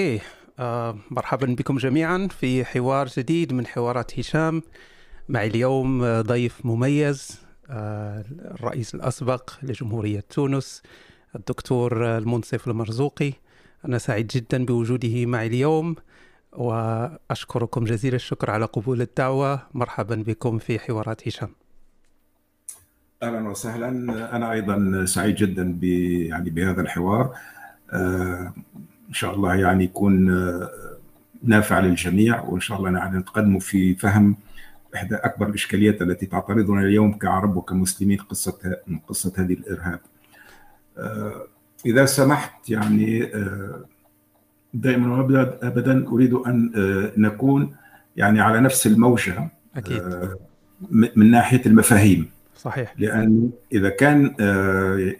أوكي. آه مرحبا بكم جميعا في حوار جديد من حوارات هشام. معي اليوم آه، ضيف مميز آه الرئيس الأسبق لجمهورية تونس الدكتور آه، المنصف المرزوقي. أنا سعيد جدا بوجوده معي اليوم وأشكركم جزيل الشكر على قبول الدعوة. مرحبا بكم في حوارات هشام. أهلا وسهلا. أنا أيضا سعيد جدا ب يعني بهذا الحوار. آه إن شاء الله يعني يكون آه نافع للجميع وإن شاء الله يعني نتقدم في فهم إحدى أكبر الإشكاليات التي تعترضنا اليوم كعرب وكمسلمين قصة قصة هذه الإرهاب. آه إذا سمحت يعني آه دائما وابدا أريد أن نكون يعني على نفس الموجة أكيد من ناحية المفاهيم. صحيح. لأن إذا كان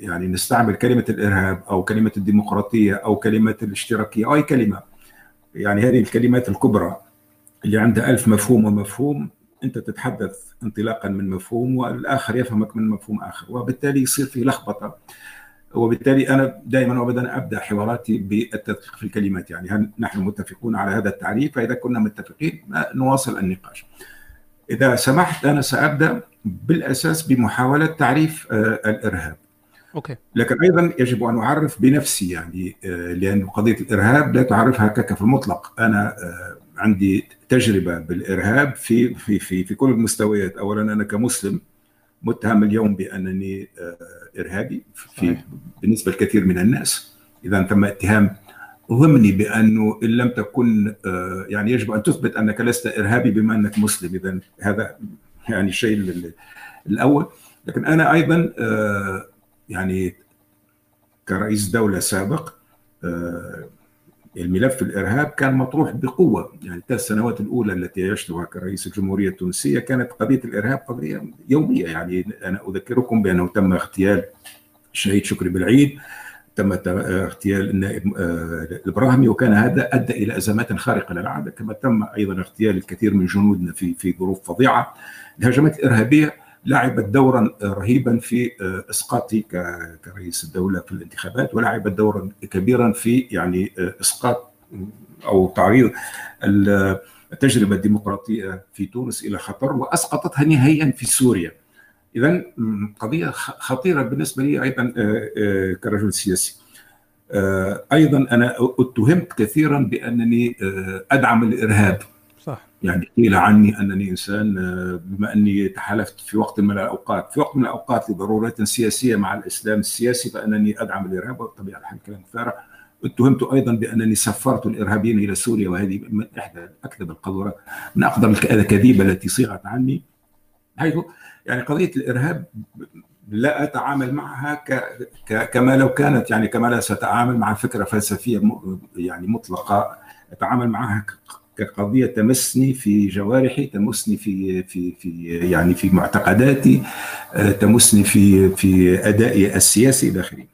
يعني نستعمل كلمة الإرهاب أو كلمة الديمقراطية أو كلمة الاشتراكية أو أي كلمة يعني هذه الكلمات الكبرى اللي عندها ألف مفهوم ومفهوم أنت تتحدث انطلاقا من مفهوم والآخر يفهمك من مفهوم آخر وبالتالي يصير في لخبطة. وبالتالي أنا دائما وأبدا أبدأ حواراتي بالتدقيق في الكلمات. يعني هل نحن متفقون على هذا التعريف؟ فإذا كنا متفقين نواصل النقاش. إذا سمحت أنا سأبدأ بالأساس بمحاولة تعريف الإرهاب. أوكي. لكن أيضا يجب أن أعرف بنفسي يعني لأن قضية الإرهاب لا تعرفها هكاك في المطلق، أنا عندي تجربة بالإرهاب في في في في كل المستويات، اولا أنا كمسلم متهم اليوم بأنني إرهابي في بالنسبة لكثير من الناس، اذا تم اتهام ضمني بأنه إن لم تكن يعني يجب أن تثبت أنك لست إرهابي بما أنك مسلم، اذا هذا يعني الشيء الأول لكن أنا أيضا يعني كرئيس دولة سابق الملف الإرهاب كان مطروح بقوة. يعني الثلاث سنوات الأولى التي عشتها كرئيس الجمهورية التونسية كانت قضية الإرهاب قضية يومية. يعني أنا أذكركم بأنه تم اغتيال الشهيد شكري بالعيد. تم اغتيال النائب الابراهيمي وكان هذا أدى إلى أزمات خارقة للعاده كما تم أيضا اغتيال الكثير من جنودنا في في ظروف فظيعة الهجمات الإرهابية لعبت دورا رهيبا في اسقاطي كرئيس الدولة في الانتخابات ولعبت دورا كبيرا في يعني إسقاط أو تعريض التجربة الديمقراطية في تونس إلى خطر وأسقطتها نهائيا في سوريا. اذا قضية خطيرة بالنسبة لي أيضا كرجل سياسي. أيضا أنا اتهمت كثيرا بأنني أدعم الإرهاب. صح. يعني قيل عني أنني إنسان بما أني تحالفت في وقت من الأوقات في وقت من الأوقات لضرورات سياسية مع الإسلام السياسي فأنني أدعم الإرهاب وبطبيعه الحال كلام فارغ اتهمت أيضا بأنني سفرت الإرهابيين إلى سوريا وهذه من إحدى أكذب القذورات من أقدم الاكاذيب التي صيغت عني حيث يعني قضية الإرهاب لا أتعامل معها ك... ك... كما لو كانت يعني كما لا ستعامل مع فكرة فلسفية م... يعني مطلقة أتعامل معها كقضية تمسني في جوارحي تمسني في في في يعني في معتقداتي تمسني في في أدائي السياسي إلى آخره.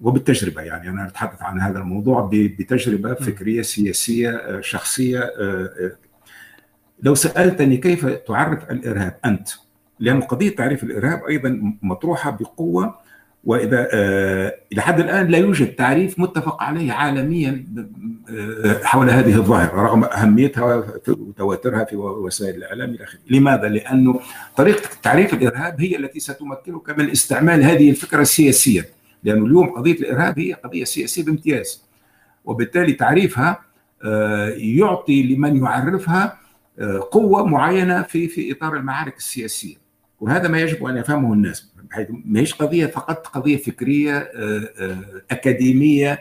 وبالتجربة يعني أنا أتحدث عن هذا الموضوع بتجربة فكرية سياسية شخصية لو سألتني كيف تعرف الإرهاب أنت لأن قضية تعريف الإرهاب أيضا مطروحة بقوة وإذا آه إلى حد الآن لا يوجد تعريف متفق عليه عالميا آه حول هذه الظاهرة رغم أهميتها وتواترها في وسائل الإعلام إلى آخره، لماذا؟ لأنه طريقة تعريف الإرهاب هي التي ستمكنك من استعمال هذه الفكرة سياسيا، لأنه اليوم قضية الإرهاب هي قضية سياسية بامتياز. وبالتالي تعريفها آه يعطي لمن يعرفها قوة معينة في في إطار المعارك السياسية. وهذا ما يجب أن يفهمه الناس بحيث ما هيش قضية فقط قضية فكرية أكاديمية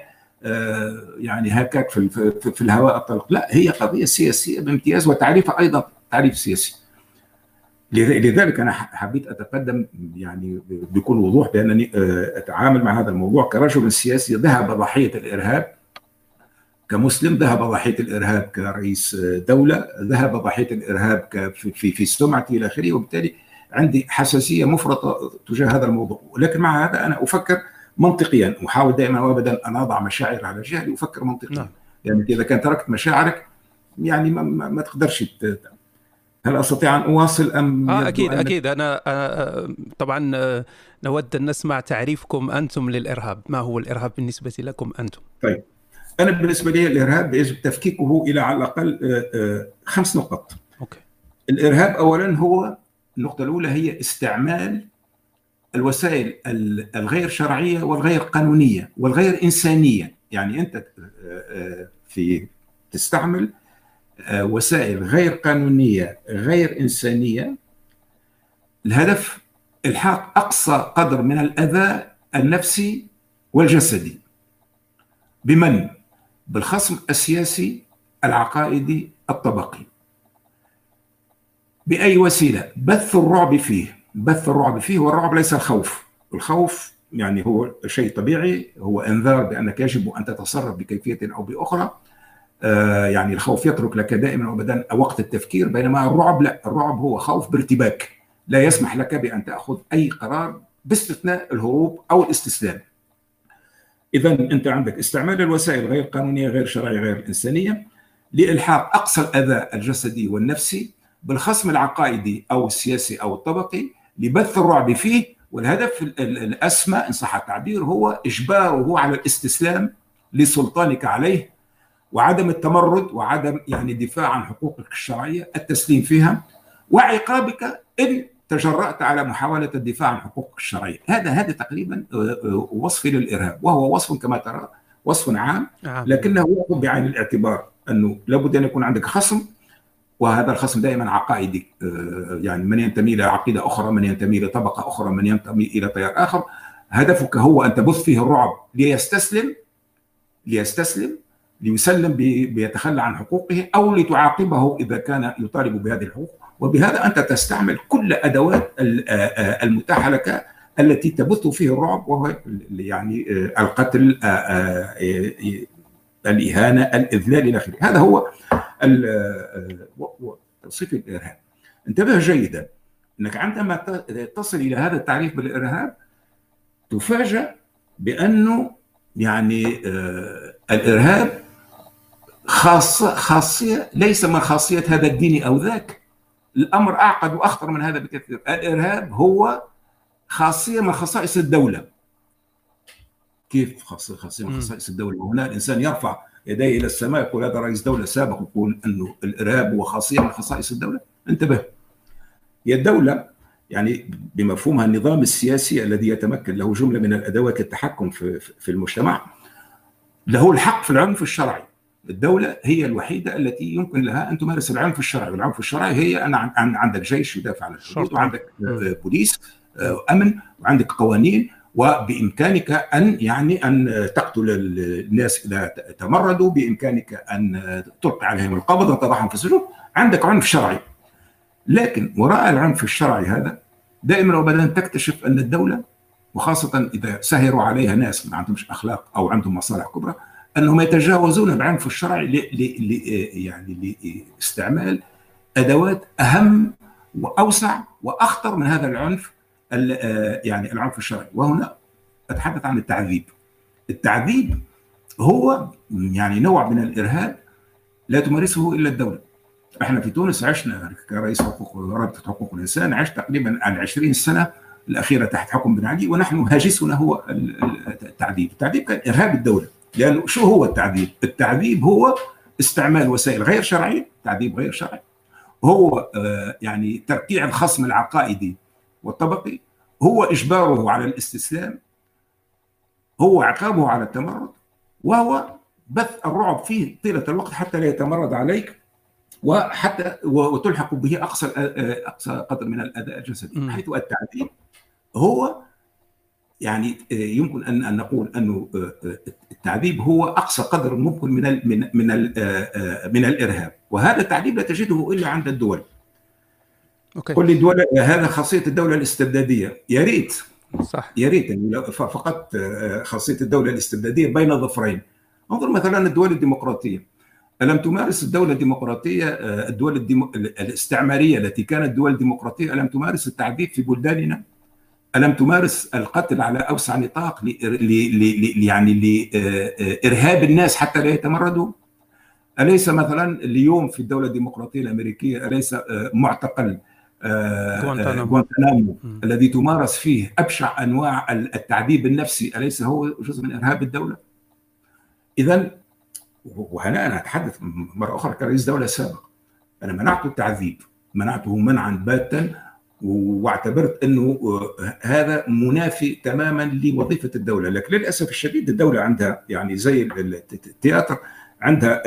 يعني هكاك في في الهواء الطلق. لا هي قضية سياسية بامتياز وتعريفها أيضا تعريف سياسي. لذلك أنا حبيت أتقدم يعني بكل وضوح بانني أتعامل مع هذا الموضوع كرجل سياسي ذهب ضحية الإرهاب. كمسلم ذهب ضحية الإرهاب كرئيس دولة ذهب ضحية الإرهاب في في سمعتي إلى آخره وبالتالي عندي حساسية مفرطة تجاه هذا الموضوع. ولكن مع هذا أنا أفكر منطقيا أحاول دائما وابدا أن أضع مشاعر على جهل أفكر منطقيا. نعم. يعني إذا كان تركت مشاعرك يعني ما, ما, ما تقدرش هل أستطيع أن أواصل أم آه أكيد أكيد. أنا آه طبعا نود أن نسمع تعريفكم أنتم للإرهاب، ما هو الإرهاب بالنسبة لكم أنتم؟ طيب. أنا بالنسبة لي الإرهاب يجب تفكيكه إلى على الأقل خمس نقط. أوكي. الإرهاب اولا هو النقطة الأولى هي استعمال الوسائل الغير شرعية والغير قانونية والغير إنسانية، يعني أنت في تستعمل وسائل غير قانونية غير إنسانية الهدف إلحاق أقصى قدر من الأذى النفسي والجسدي بمن بالخصم السياسي العقائدي الطبقي. بأي وسيلة؟ بث الرعب فيه. بث الرعب فيه والرعب ليس الخوف. الخوف يعني هو شيء طبيعي هو إنذار بأنك يجب أن تتصرف بكيفية أو بأخرى. آه يعني الخوف يترك لك دائما وابدا وقت التفكير بينما الرعب لا. الرعب هو خوف بارتباك. لا يسمح لك بأن تأخذ أي قرار باستثناء الهروب أو الاستسلام. اذا أنت عندك استعمال الوسائل غير قانونية غير شرعية غير إنسانية لإلحاق أقصى الأذى الجسدي والنفسي بالخصم العقائدي أو السياسي أو الطبقي لبث الرعب فيه والهدف الأسمى إن صح التعبير هو إجباره على الاستسلام لسلطانك عليه وعدم التمرد وعدم يعني الدفاع عن حقوقك الشرعية التسليم فيها وعقابك إن تجرأت على محاولة الدفاع عن حقوقك الشرعية. هذا هذا تقريبا وصفي للإرهاب. وهو وصف كما ترى وصف عام لكنه يأخذ بعين الاعتبار أنه لابد أن يكون عندك خصم وهذا الخصم دائما عقائدي. يعني من ينتمي إلى عقيدة أخرى من ينتمي إلى طبقة أخرى من ينتمي إلى تيار آخر. هدفك هو أن تبث فيه الرعب ليستسلم ليستسلم ليسلم بيتخلى عن حقوقه أو لتعاقبه إذا كان يطالب بهذه الحقوق. وبهذا أنت تستعمل كل أدوات المتاحة لك التي تبث فيه الرعب وهو يعني القتل الإهانة الإذلال إلى آخره. هذا هو توصيف الإرهاب. انتبه جيدا أنك عندما تصل إلى هذا التعريف بالإرهاب تفاجأ بانه يعني الإرهاب خاصة خاصية ليس من خاصية هذا الدين أو ذاك. الأمر أعقد وأخطر من هذا بكثير. الإرهاب هو خاصية من خصائص الدولة. كيف خاصية من خصائص الدولة؟ وهنا الإنسان يرفع يديه إلى السماء يقول هذا رئيس دولة سابق يقول أنه الإرهاب هو خاصية من خصائص الدولة. انتبه. هي الدولة يعني بمفهومها النظام السياسي الذي يتمكن له جملة من الأدوات للتحكم في, في المجتمع. له الحق في العنف الشرعي. الدولة هي الوحيدة التي يمكن لها أن تمارس العنف الشرعي والعنف الشرعي هي أن عندك جيش يدافع عن الحدود وعندك بوليس أمن وعندك قوانين وبإمكانك أن يعني أن تقتل الناس إذا تمردوا بإمكانك أن تلقي عليهم القبض وتضعهم في السجون. عندك عنف شرعي. لكن وراء العنف الشرعي هذا دائما وابدا تكتشف أن الدولة وخاصة إذا سهروا عليها ناس ما عندهمش أخلاق أو عندهم مصالح كبرى أنهم يتجاوزون العنف الشرعي ل ل يعني لاستعمال أدوات أهم وأوسع وأخطر من هذا العنف يعني العنف الشرعي. وهنا أتحدث عن التعذيب. التعذيب هو يعني نوع من الإرهاب لا تمارسه إلا الدولة. إحنا في تونس عشنا كرئيس حقوق رابطة حقوق الإنسان عشت تقريبا عن 20 سنة الأخيرة تحت حكم بن علي ونحن هاجسنا هو التعذيب، التعذيب كان إرهاب الدولة. لأنه شو هو التعذيب؟ التعذيب هو استعمال وسائل غير شرعية، تعذيب غير شرعي. هو آه يعني ترقيع الخصم العقائدي والطبقي، هو إجباره على الاستسلام، هو عقابه على التمرد، وهو بث الرعب فيه طيلة الوقت حتى لا يتمرد عليك وحتى وتلحق به أقصى أقصى قدر من الاذى الجسدي، حيث التعذيب هو يعني يمكن أن أن نقول أنه التعذيب هو أقصى قدر ممكن من ال من من ال من الإرهاب وهذا التعذيب لا تجده إلا عند الدول أوكي. كل الدول هذا خاصية الدولة الاستبدادية يا ريت صح يا ريت يعني فقط خاصية الدولة الاستبدادية بين ظفرين انظر مثلا الدول الديمقراطية ألم تمارس الدولة الديمقراطية الدول. الاستعمارية التي كانت دول ديمقراطية ألم تمارس التعذيب في بلداننا؟ ألم تمارس القتل على أوسع نطاق. يعني لإرهاب الناس حتى لا يتمردوا؟ أليس مثلا اليوم في الدولة الديمقراطية الأمريكية أليس معتقل غوانتنامو الذي تمارس فيه أبشع أنواع التعذيب النفسي أليس هو جزء من إرهاب الدولة؟ اذا وهنا أنا أتحدث مرة أخرى كرئيس دولة سابق أنا منعت التعذيب منعته منعا باتا واعتبرت انه هذا منافي تماما لوظيفة الدولة. لكن للأسف الشديد الدولة عندها يعني زي ال théâtre عندها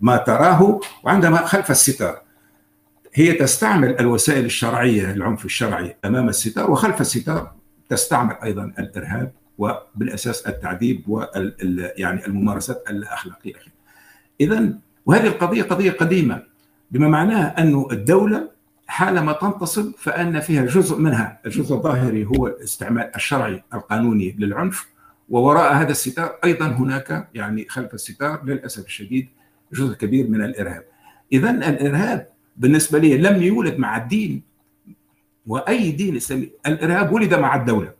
ما تراه وعندها ما خلف الستار. هي تستعمل الوسائل الشرعية العنف الشرعي أمام الستار وخلف الستار تستعمل أيضا الإرهاب وبالأساس التعذيب وال يعني الممارسات الأخلاقية. اذا وهذه القضية قضية قديمة بما معناه أنه الدولة حالما تنتصب فأن فيها جزء منها. الجزء الظاهري هو الاستعمال الشرعي القانوني للعنف ووراء هذا الستار أيضا هناك يعني خلف الستار للأسف الشديد جزء كبير من الإرهاب. اذا الإرهاب بالنسبة لي لم يولد مع الدين وأي دين اسلامي الإرهاب ولد مع الدولة.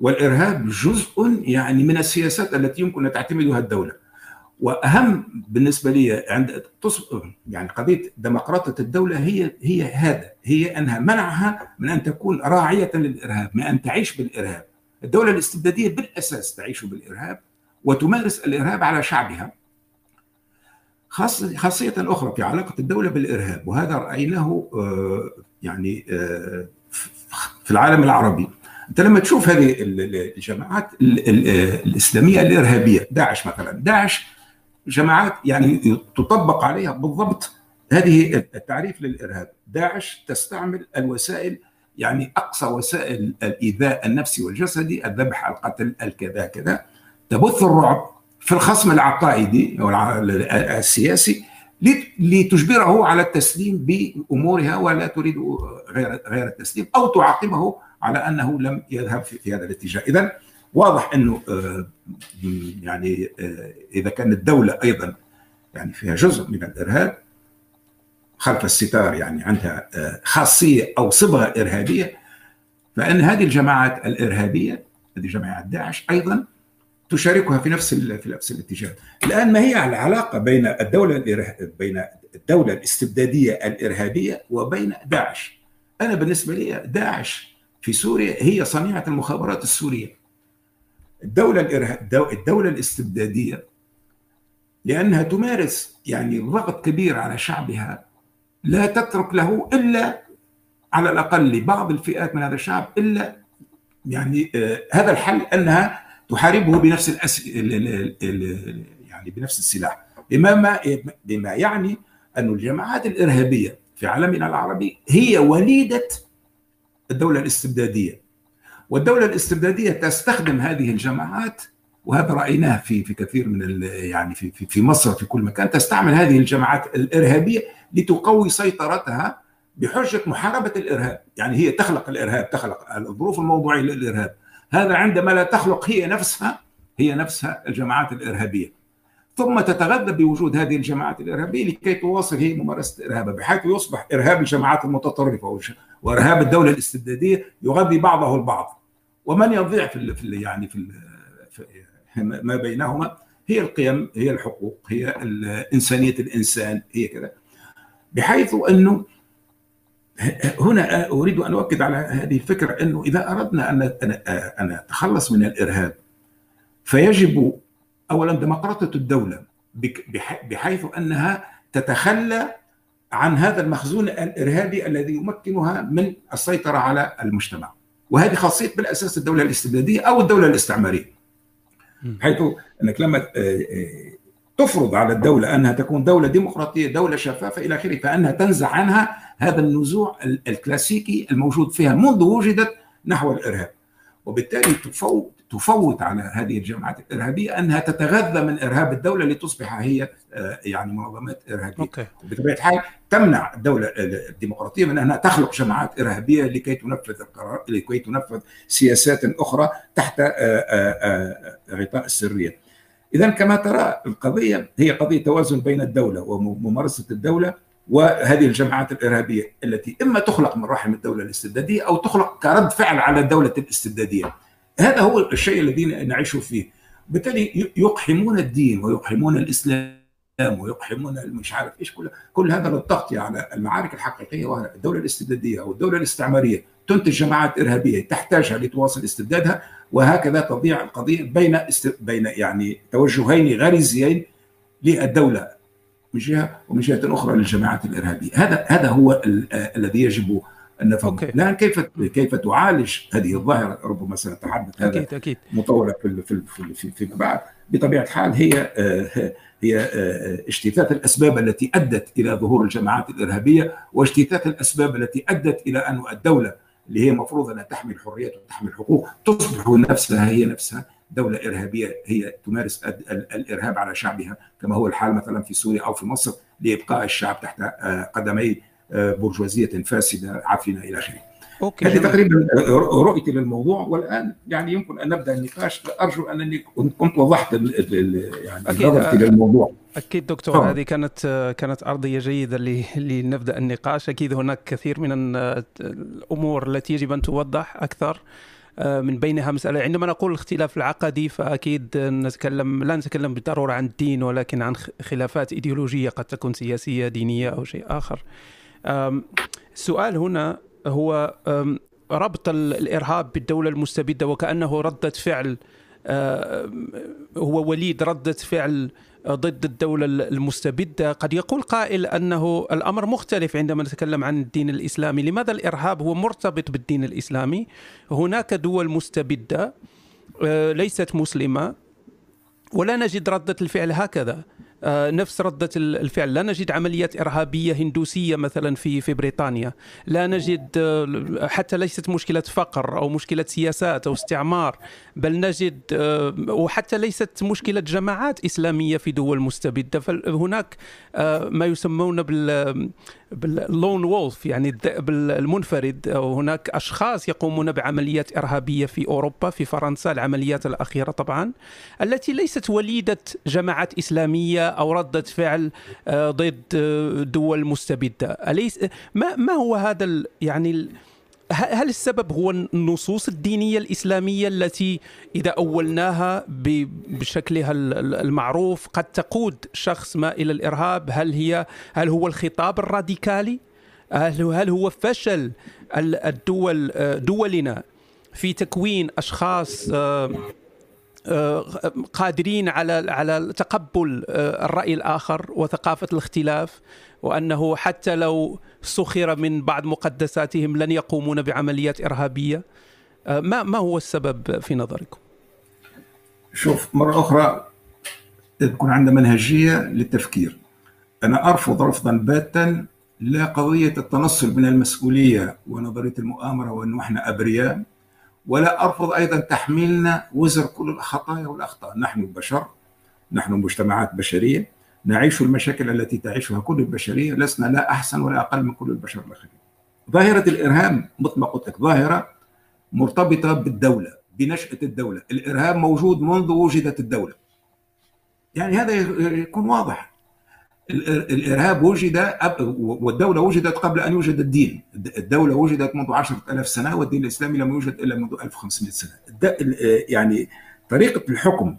والإرهاب جزء يعني من السياسات التي يمكن أن تعتمدها الدولة. وأهم بالنسبة لي عند يعني قضية ديمقراطية الدولة هي هي هذا هي أنها منعها من أن تكون راعية للإرهاب من أن تعيش بالإرهاب. الدولة الاستبدادية بالأساس تعيش بالإرهاب وتمارس الإرهاب على شعبها خاصية أخرى في علاقة الدولة بالإرهاب وهذا رأيناه يعني في العالم العربي. أنت لما تشوف هذه الجماعات الإسلامية الإرهابية داعش مثلا داعش جماعات يعني تطبق عليها بالضبط هذه التعريف للإرهاب. داعش تستعمل الوسائل يعني أقصى وسائل الإيذاء النفسي والجسدي الذبح القتل الكذا كذا. تبث الرعب في الخصم العقائدي أو السياسي لتجبره على التسليم بأمورها ولا تريد غير غير التسليم أو تعاقبه على أنه لم يذهب في هذا الاتجاه، اذا واضح إنه يعني إذا كانت الدولة أيضا يعني فيها جزء من الإرهاب خلف الستار يعني عندها خاصية أو صبغة إرهابية فإن هذه الجماعات الإرهابية هذه جماعات داعش أيضا تشاركها في نفس في نفس الاتجاه. الآن ما هي العلاقة بين الدولة بين الدولة الاستبدادية الإرهابية وبين داعش؟ أنا بالنسبة لي داعش في سوريا هي صنيعة المخابرات السورية. الدولة الدولة الاستبدادية لأنها تمارس يعني ضغط كبير على شعبها لا تترك له إلا على الأقل لبعض الفئات من هذا الشعب إلا يعني آه هذا الحل أنها تحاربه بنفس الأس... يعني بنفس السلاح. بما ما بما يعني أن الجماعات الإرهابية في عالمنا العربي هي وليدة الدولة الاستبدادية. والدولة الاستبدادية تستخدم هذه الجماعات وهذا رأيناه في في كثير من يعني في في مصر في كل مكان تستعمل هذه الجماعات الإرهابية لتقوي سيطرتها بحجة محاربة الإرهاب. يعني هي تخلق الإرهاب تخلق الظروف الموضوعية للإرهاب. هذا عندما لا تخلق هي نفسها هي نفسها الجماعات الإرهابية. ثم تتغذى بوجود هذه الجماعات الإرهابية لكي تواصل هي ممارسة ارهابها بحيث يصبح إرهاب الجماعات المتطرفة وإرهاب الدولة الاستبدادية يغذي بعضه البعض. ومن يضيع في, في يعني في, في ما بينهما هي القيم هي الحقوق هي إنسانية الإنسان هي كذا. بحيث أنه هنا أريد أن أؤكد على هذه الفكرة أنه إذا أردنا أن ان نتخلص من الإرهاب فيجب اولا ديمقراطية الدولة بحيث أنها تتخلى عن هذا المخزون الإرهابي الذي يمكنها من السيطرة على المجتمع. وهذه خاصية بالأساس الدولة الاستبدادية أو الدولة الاستعمارية. حيث أنك لما تفرض على الدولة أنها تكون دولة ديمقراطية دولة شفافة إلى آخره فأنها تنزع عنها هذا النزوع الكلاسيكي الموجود فيها منذ وجدت نحو الإرهاب. وبالتالي تفوت تفوت على هذه الجماعات الإرهابية أنها تتغذى من إرهاب الدولة لتصبح هي يعني منظمات إرهابية أوكي. وبطبيعه الحال تمنع الدولة الديمقراطية من أنها تخلق جماعات إرهابية لكي تنفذ القرار لكي تنفذ سياسات أخرى تحت غطاء السرية اذا كما ترى القضية هي قضية توازن بين الدولة وممارسة الدولة وهذه الجماعات الإرهابية التي إما تخلق من رحم الدولة الاستبدادية أو تخلق كرد فعل على الدولة الاستبدادية. هذا هو الشيء الذي نعيش فيه. بالتالي يقحمون الدين ويقحمون الإسلام ويقحمون مش عارف إيش كل كل هذا للتغطيه على المعارك الحقيقية وهي الدولة الاستبدادية أو الدولة الاستعمارية تنتج جماعات إرهابية تحتاجها لتواصل استبدادها وهكذا تضيع القضية بين است... بين يعني توجهين غريزيين للدولة من جهة ومن جهة أخرى للجماعات الإرهابية، هذا هذا هو الذي يجب ان نفهم الان كيف كيف تعالج هذه الظاهرة؟ ربما سنتحدث هذا أكيد أكيد. مطوله في في في فيما بعد بطبيعة الحال هي هي اجتثاث الأسباب التي أدت إلى ظهور الجماعات الإرهابية واجتثاث الأسباب التي أدت إلى أن الدولة اللي هي المفروض أنها تحمي الحريات وتحمي الحقوق تصبح نفسها هي نفسها دولة إرهابية. هي تمارس الإرهاب على شعبها كما هو الحال مثلا في سوريا أو في مصر لإبقاء الشعب تحت قدمي برجوازية فاسدة عفنة إلى آخره. أوكي هذه تقريبا رؤيتي للموضوع والآن يعني يمكن أن نبدأ النقاش. أرجو أنني كنت وضحت يعني نظرتي للموضوع. أكيد دكتور طبعا. هذه كانت كانت أرضية جيدة لنبدأ النقاش. أكيد هناك كثير من الأمور التي يجب أن توضح أكثر من بينها مسألة. عندما نقول الاختلاف العقدي فأكيد نتكلم لا نتكلم بالضرورة عن الدين ولكن عن خلافات إيديولوجية قد تكون سياسية دينية أو شيء آخر. السؤال هنا هو ربط الإرهاب بالدولة المستبدة وكأنه ردة فعل هو وليد ردة فعل ضد الدولة المستبدة. قد يقول قائل أنه الأمر مختلف عندما نتكلم عن الدين الإسلامي. لماذا الإرهاب هو مرتبط بالدين الإسلامي؟ هناك دول مستبدة ليست مسلمة ولا نجد ردة الفعل هكذا. نفس ردة الفعل. لا نجد عمليات إرهابية هندوسية مثلا في في بريطانيا. لا نجد حتى ليست مشكلة فقر أو مشكلة سياسات أو استعمار بل نجد وحتى ليست مشكلة جماعات إسلامية في دول مستبدة. فهناك ما يسمون بال باللون وولف يعني الذئب المنفرد هناك أشخاص يقومون بعمليات إرهابية في أوروبا في فرنسا العمليات الأخيرة طبعا التي ليست وليدة جماعات إسلامية أو ردة فعل ضد دول مستبدة. اليس ما ما هو هذا يعني هل السبب هو النصوص الدينية الإسلامية التي إذا أولناها بشكلها المعروف قد تقود شخص ما إلى الإرهاب؟ هل هي هل هو الخطاب الراديكالي؟ هل هو فشل الدول دولنا في تكوين أشخاص قادرين على على تقبل الرأي الآخر وثقافة الاختلاف؟ وأنه حتى لو سخر من بعض مقدساتهم لن يقومون بعمليات إرهابية. ما ما هو السبب في نظركم؟ شوف مرة أخرى تكون عندنا منهجية للتفكير. أنا أرفض رفضا باتا لا قضية التنصل من المسؤولية ونظرية المؤامرة وانه إحنا أبرياء ولا أرفض أيضا تحميلنا وزر كل الخطايا والأخطاء. نحن بشر نحن مجتمعات بشرية. نعيش المشاكل التي تعيشها كل البشرية لسنا لا أحسن ولا أقل من كل البشر الآخرين. ظاهرة الإرهاب مثل ما قلت لك ظاهرة مرتبطة بالدولة بنشأة الدولة. الإرهاب موجود منذ وجدت الدولة. يعني هذا يكون واضح. الإرهاب وجد والدولة وجدت قبل أن يوجد الدين. الدولة وجدت منذ عشرة ألاف سنة والدين الإسلامي لم يوجد إلا منذ 1500 سنة. يعني طريقة الحكم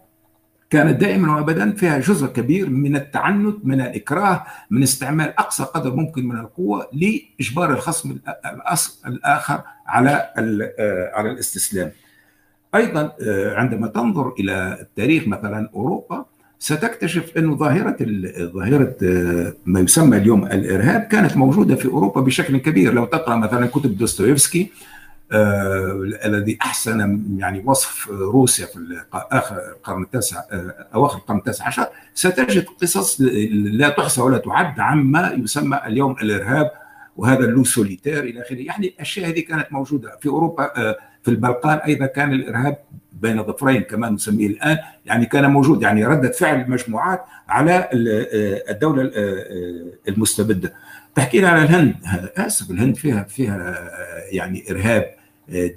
كانت دائما وابدا فيها جزء كبير من التعنت من الإكراه من استعمال أقصى قدر ممكن من القوة لإجبار الخصم الآخر على على الاستسلام. أيضا عندما تنظر إلى التاريخ مثلا أوروبا ستكتشف أن ظاهرة ظاهرة ما يسمى اليوم الإرهاب كانت موجودة في أوروبا بشكل كبير لو تقرأ مثلا كتب دوستويفسكي آه الذي أحسن يعني وصف روسيا في آخر القرن التاسع آه أواخر القرن التاسع عشر ستجد قصص لا تحصى ولا تعد عما يسمى اليوم الإرهاب وهذا ال loup solitaire إلى آخره. يعني الأشياء هذه كانت موجودة في أوروبا آه في البلقان أيضا كان الإرهاب بين ظفرين كما نسميه الآن. يعني كان موجود يعني ردة فعل المجموعات على الدولة المستبدة. تحكي لنا على الهند. أسف الهند فيها فيها يعني إرهاب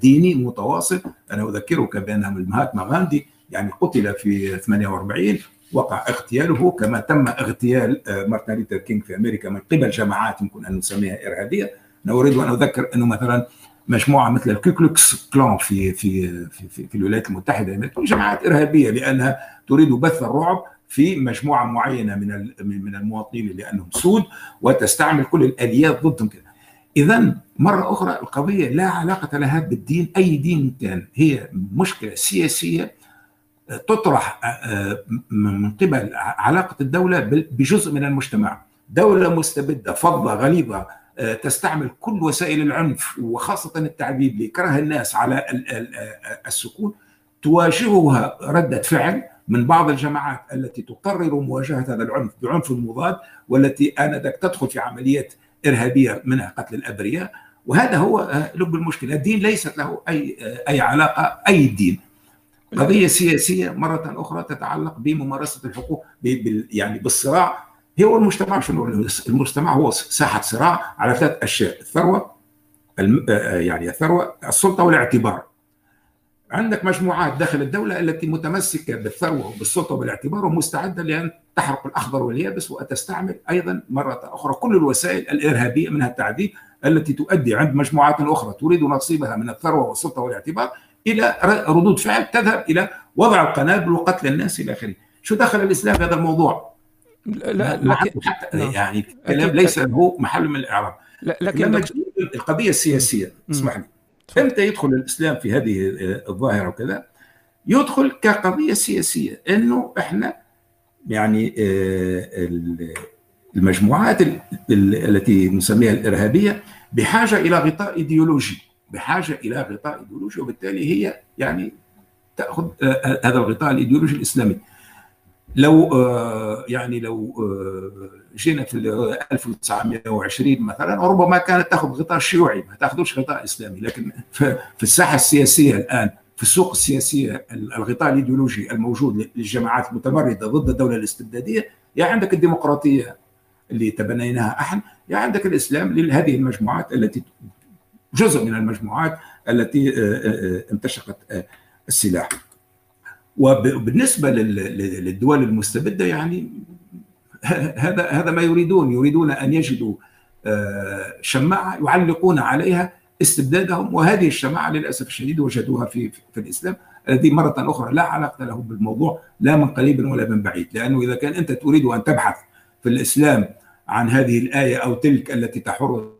ديني متواصل. أنا أذكرك بأن المهاتما غاندي يعني قتل في 48 وقع اغتياله كما تم اغتيال مارتن لوثر كينج في أمريكا من قبل جماعات يمكن أن نسميها إرهابية. أنا أريد أن أذكر أنه مثلا مجموعة مثل الكوكلوكس كلان في في في, في, في الولايات المتحدة الامريكيه جماعات إرهابية لأنها تريد بث الرعب. في مجموعة معينة من من المواطنين لانهم سود وتستعمل كل الاليات ضدهم كده. اذا مرة أخرى القضية لا علاقة لها بالدين. أي دين كان هي مشكلة سياسية تطرح من قبل علاقة الدولة بجزء من المجتمع. دولة مستبدة فظه غليظة تستعمل كل وسائل العنف وخاصة التعذيب لكره الناس على السكون تواجهها ردة فعل. من بعض الجماعات التي تقرر مواجهة هذا العنف بعنف مضاد والتي آنذاك تدخل في عمليات إرهابية منها قتل الأبرياء. وهذا هو لب المشكلة، الدين ليست له أي أي علاقة أي دين. قضية سياسية مرة أخرى تتعلق بممارسة الحقوق يعني بالصراع. هو المجتمع شنو؟ المجتمع هو ساحة صراع على ثلاث أشياء. الثروة يعني الثروة السلطة والاعتبار. عندك مجموعات داخل الدولة التي متمسكة بالثروة وبالسلطة وبالاعتبار ومستعدة لأن تحرق الأخضر واليابس وتستعمل أيضا مرة أخرى كل الوسائل الإرهابية منها التعذيب التي تؤدي عند مجموعات أخرى تريد نصيبها من الثروة والسلطة والاعتبار إلى ردود فعل تذهب إلى وضع القنابل وقتل الناس إلى آخره. شو دخل الإسلام في هذا الموضوع؟ لا لكن حتى يعني كلام ليس له محل من الإعراب. لكن لما القضية السياسية اسمح لي. إمتى يدخل الإسلام في هذه الظاهرة وكذا؟ يدخل كقضية سياسية إنه إحنا يعني المجموعات التي نسميها الإرهابية بحاجة إلى غطاء إيديولوجي بحاجة إلى غطاء إيديولوجي وبالتالي هي يعني تأخذ هذا الغطاء الإيديولوجي الإسلامي لو يعني لو جينا في 1920 مثلا ربما كانت تأخذ غطاء شيوعي ما تأخذوش غطاء إسلامي لكن في الساحة السياسية الآن في السوق السياسية الغطاء الإيديولوجي الموجود للجماعات المتمردة ضد الدولة الاستبدادية يا عندك الديمقراطية اللي تبنيناها إحنا يا عندك الإسلام لهذه المجموعات التي جزء من المجموعات التي امتشقت السلاح. وبالنسبه للدول المستبدة يعني هذا هذا ما يريدون يريدون أن يجدوا شماعة يعلقون عليها استبدادهم وهذه الشماعة للأسف الشديد وجدوها في في الإسلام الذي مرة أخرى لا علاقة له بالموضوع لا من قريب ولا من بعيد لأنه إذا كان أنت تريد أن تبحث في الإسلام عن هذه الآية أو تلك التي تحر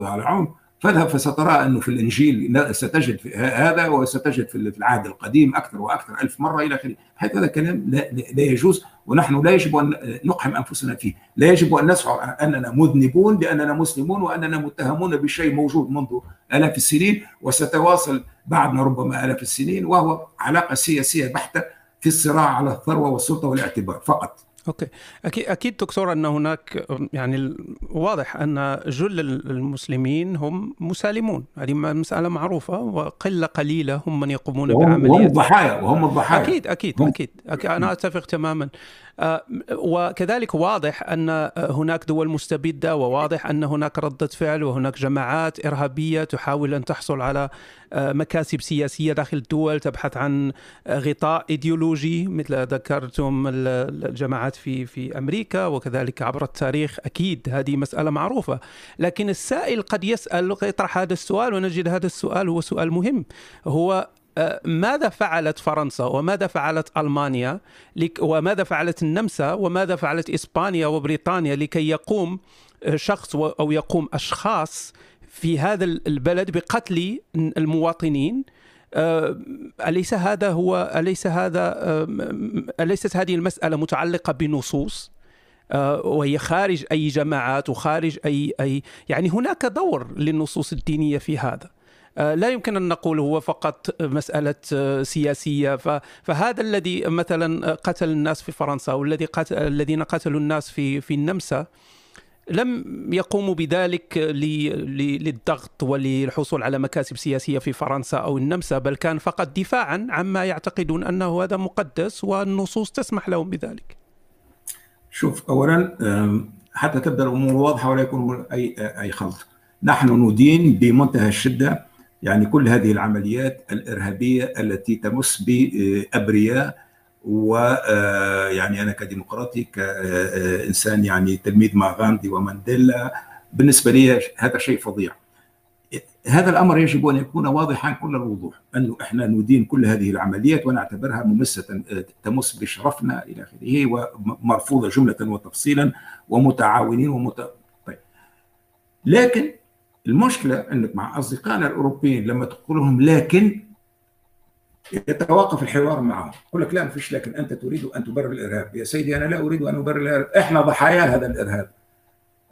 على العنف فاذهب فسترى أنه في الإنجيل ستجد في هذا وستجد في العهد القديم أكثر وأكثر ألف مرة إلى آخره، هذا كلام لا, لا يجوز ونحن لا يجب أن نقحم أنفسنا فيه، لا يجب أن نشعر أننا مذنبون لاننا مسلمون وأننا متهمون بشيء موجود منذ آلاف السنين وستواصل بعدنا ربما آلاف السنين وهو علاقة سياسية بحتة في الصراع على الثروة والسلطة والاعتبار فقط. أوكي. أكيد أكيد دكتور أن هناك يعني واضح أن جل المسلمين هم مسالمون. هذه مسألة معروفة وقلة قليلة هم من يقومون بعمليه وهم الضحايا وهم الضحايا. أكيد أكيد. أكيد, أكيد أنا أتفق تماما. وكذلك واضح أن هناك دول مستبدة وواضح أن هناك ردة فعل وهناك جماعات إرهابية تحاول أن تحصل على مكاسب سياسية داخل الدول تبحث عن غطاء إيديولوجي مثل ذكرتم الجماعات في في أمريكا وكذلك عبر التاريخ أكيد هذه مسألة معروفة. لكن السائل قد يسأل يطرح هذا السؤال ونجد هذا السؤال هو سؤال مهم هو ماذا فعلت فرنسا وماذا فعلت ألمانيا وماذا فعلت النمسا وماذا فعلت إسبانيا وبريطانيا لكي يقوم شخص أو يقوم أشخاص في هذا البلد بقتل المواطنين؟ أليس هذا هو أليس هذا أليست هذه المسألة متعلقة بنصوص؟ وهي خارج أي جماعات وخارج أي أي يعني هناك دور للنصوص الدينية في هذا. لا يمكن أن نقول هو فقط مسألة سياسية فهذا الذي مثلا قتل الناس في فرنسا والذي قتل الذين قتلوا الناس في في النمسا لم يقوموا بذلك للضغط وللحصول على مكاسب سياسية في فرنسا أو النمسا بل كان فقط دفاعا عما يعتقدون أنه هذا مقدس والنصوص تسمح لهم بذلك. شوف اولا حتى تبدأ الأمور واضحة ولا يكون أي أي خلط. نحن ندين بمنتهى الشدة يعني كل هذه العمليات الإرهابية التي تمس بأبرياء ويعني أنا كديمقراطي كإنسان يعني تلميذ مع غاندي ومانديلا بالنسبة لي هذا شيء فظيع. هذا الأمر يجب أن يكون واضحا كل الوضوح انه إحنا ندين كل هذه العمليات ونعتبرها ممسة تمس بشرفنا إلى آخره ومرفوضة جملة وتفصيلا ومتعاونين ومت... طيب. لكن المشكلة أنك مع أصدقائنا الأوروبيين لما تقول لهم لكن يتوقف الحوار معهم. يقول لك لا ما فيش لكن أنت تريد أن تبرر الإرهاب. يا سيدي أنا لا أريد أن أبرر الإرهاب. إحنا ضحايا هذا الإرهاب.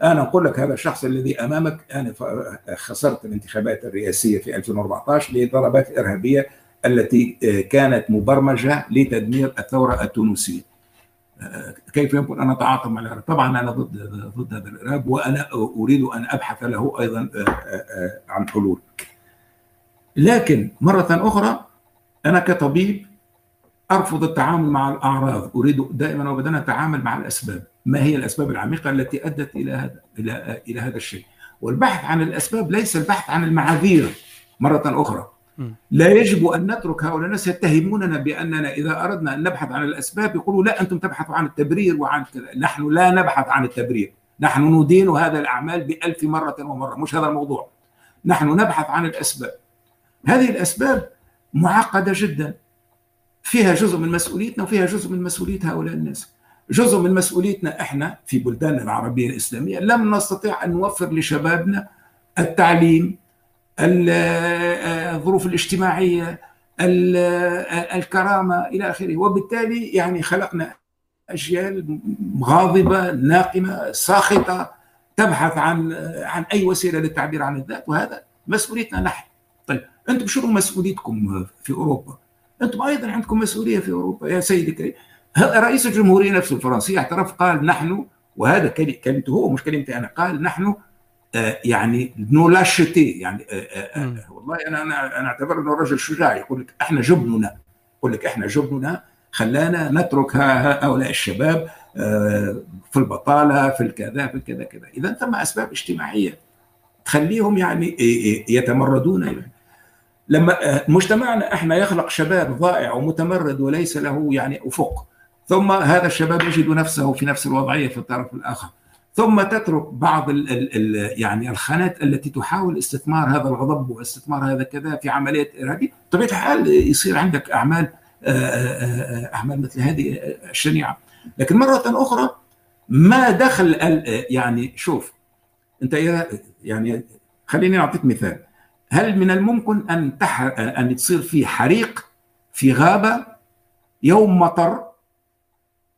أنا أقول لك هذا الشخص الذي أمامك أنا خسرت الانتخابات الرئاسية في 2014 للضربات الارهابيه التي كانت مبرمجة لتدمير الثورة التونسية. كيف يمكن أن اتعاطى مع الارهاب؟ طبعا أنا ضد ضد هذا الارهاب وأنا أريد أن أبحث له أيضا عن حلول. لكن مرة أخرى أنا كطبيب أرفض التعامل مع الأعراض، أريد دائما وابدا أتعامل مع الأسباب. ما هي الأسباب العميقة التي أدت إلى هذا إلى إلى هذا الشيء والبحث عن الأسباب ليس البحث عن المعاذير مرة أخرى لا يجب أن نترك هؤلاء الناس يتهموننا بأننا إذا أردنا أن نبحث عن الأسباب يقولوا لا أنتم تبحثوا عن التبرير وعن كذا. نحن لا نبحث عن التبرير. نحن ندين هذا الأعمال بألف مرة ومرة. مش هذا الموضوع. نحن نبحث عن الأسباب. هذه الأسباب معقدة جدا. فيها جزء من مسؤوليتنا وفيها جزء من مسؤولية هؤلاء الناس. جزء من مسؤوليتنا إحنا في بلداننا العربية الإسلامية لم نستطيع أن نوفر لشبابنا التعليم الظروف الاجتماعية الكرامة إلى آخره. وبالتالي يعني خلقنا أجيال غاضبة ناقمة ساخطة تبحث عن عن أي وسيلة للتعبير عن الذات. وهذا مسؤوليتنا نحن. طيب أنتم شنو مسؤوليتكم في أوروبا؟ أنتم أيضا عندكم مسؤولية في أوروبا يا سيدي الكريم. رئيس الجمهورية نفسه الفرنسي اعترف قال نحن وهذا كلمته هو مش كلمتي أنا قال نحن آه يعني نو لاشتي يعني آه آه والله أنا أنا أنا أعتبر إنه رجل شجاع يقول لك إحنا جبننا يقول لك إحنا جبننا خلانا نترك هؤلاء الشباب في البطالة في الكذا في الكذا كذا. إذا ثم أسباب اجتماعية تخليهم يعني يتمردون لما مجتمعنا إحنا يخلق شباب ضائع ومتمرد وليس له يعني أفق ثم هذا الشباب يجد نفسه في نفس الوضعية في الطرف الآخر. ثم تترك بعض ال ال ال يعني الخانات التي تحاول استثمار هذا الغضب واستثمار هذا كذا في عملية ارهابيه بطبيعه الحال يصير عندك أعمال أعمال مثل هذه الشنيعه لكن مرة أخرى ما دخل يعني شوف أنت يعني خليني أعطيك مثال. هل من الممكن أن تح... أن تصير في حريق في غابة يوم مطر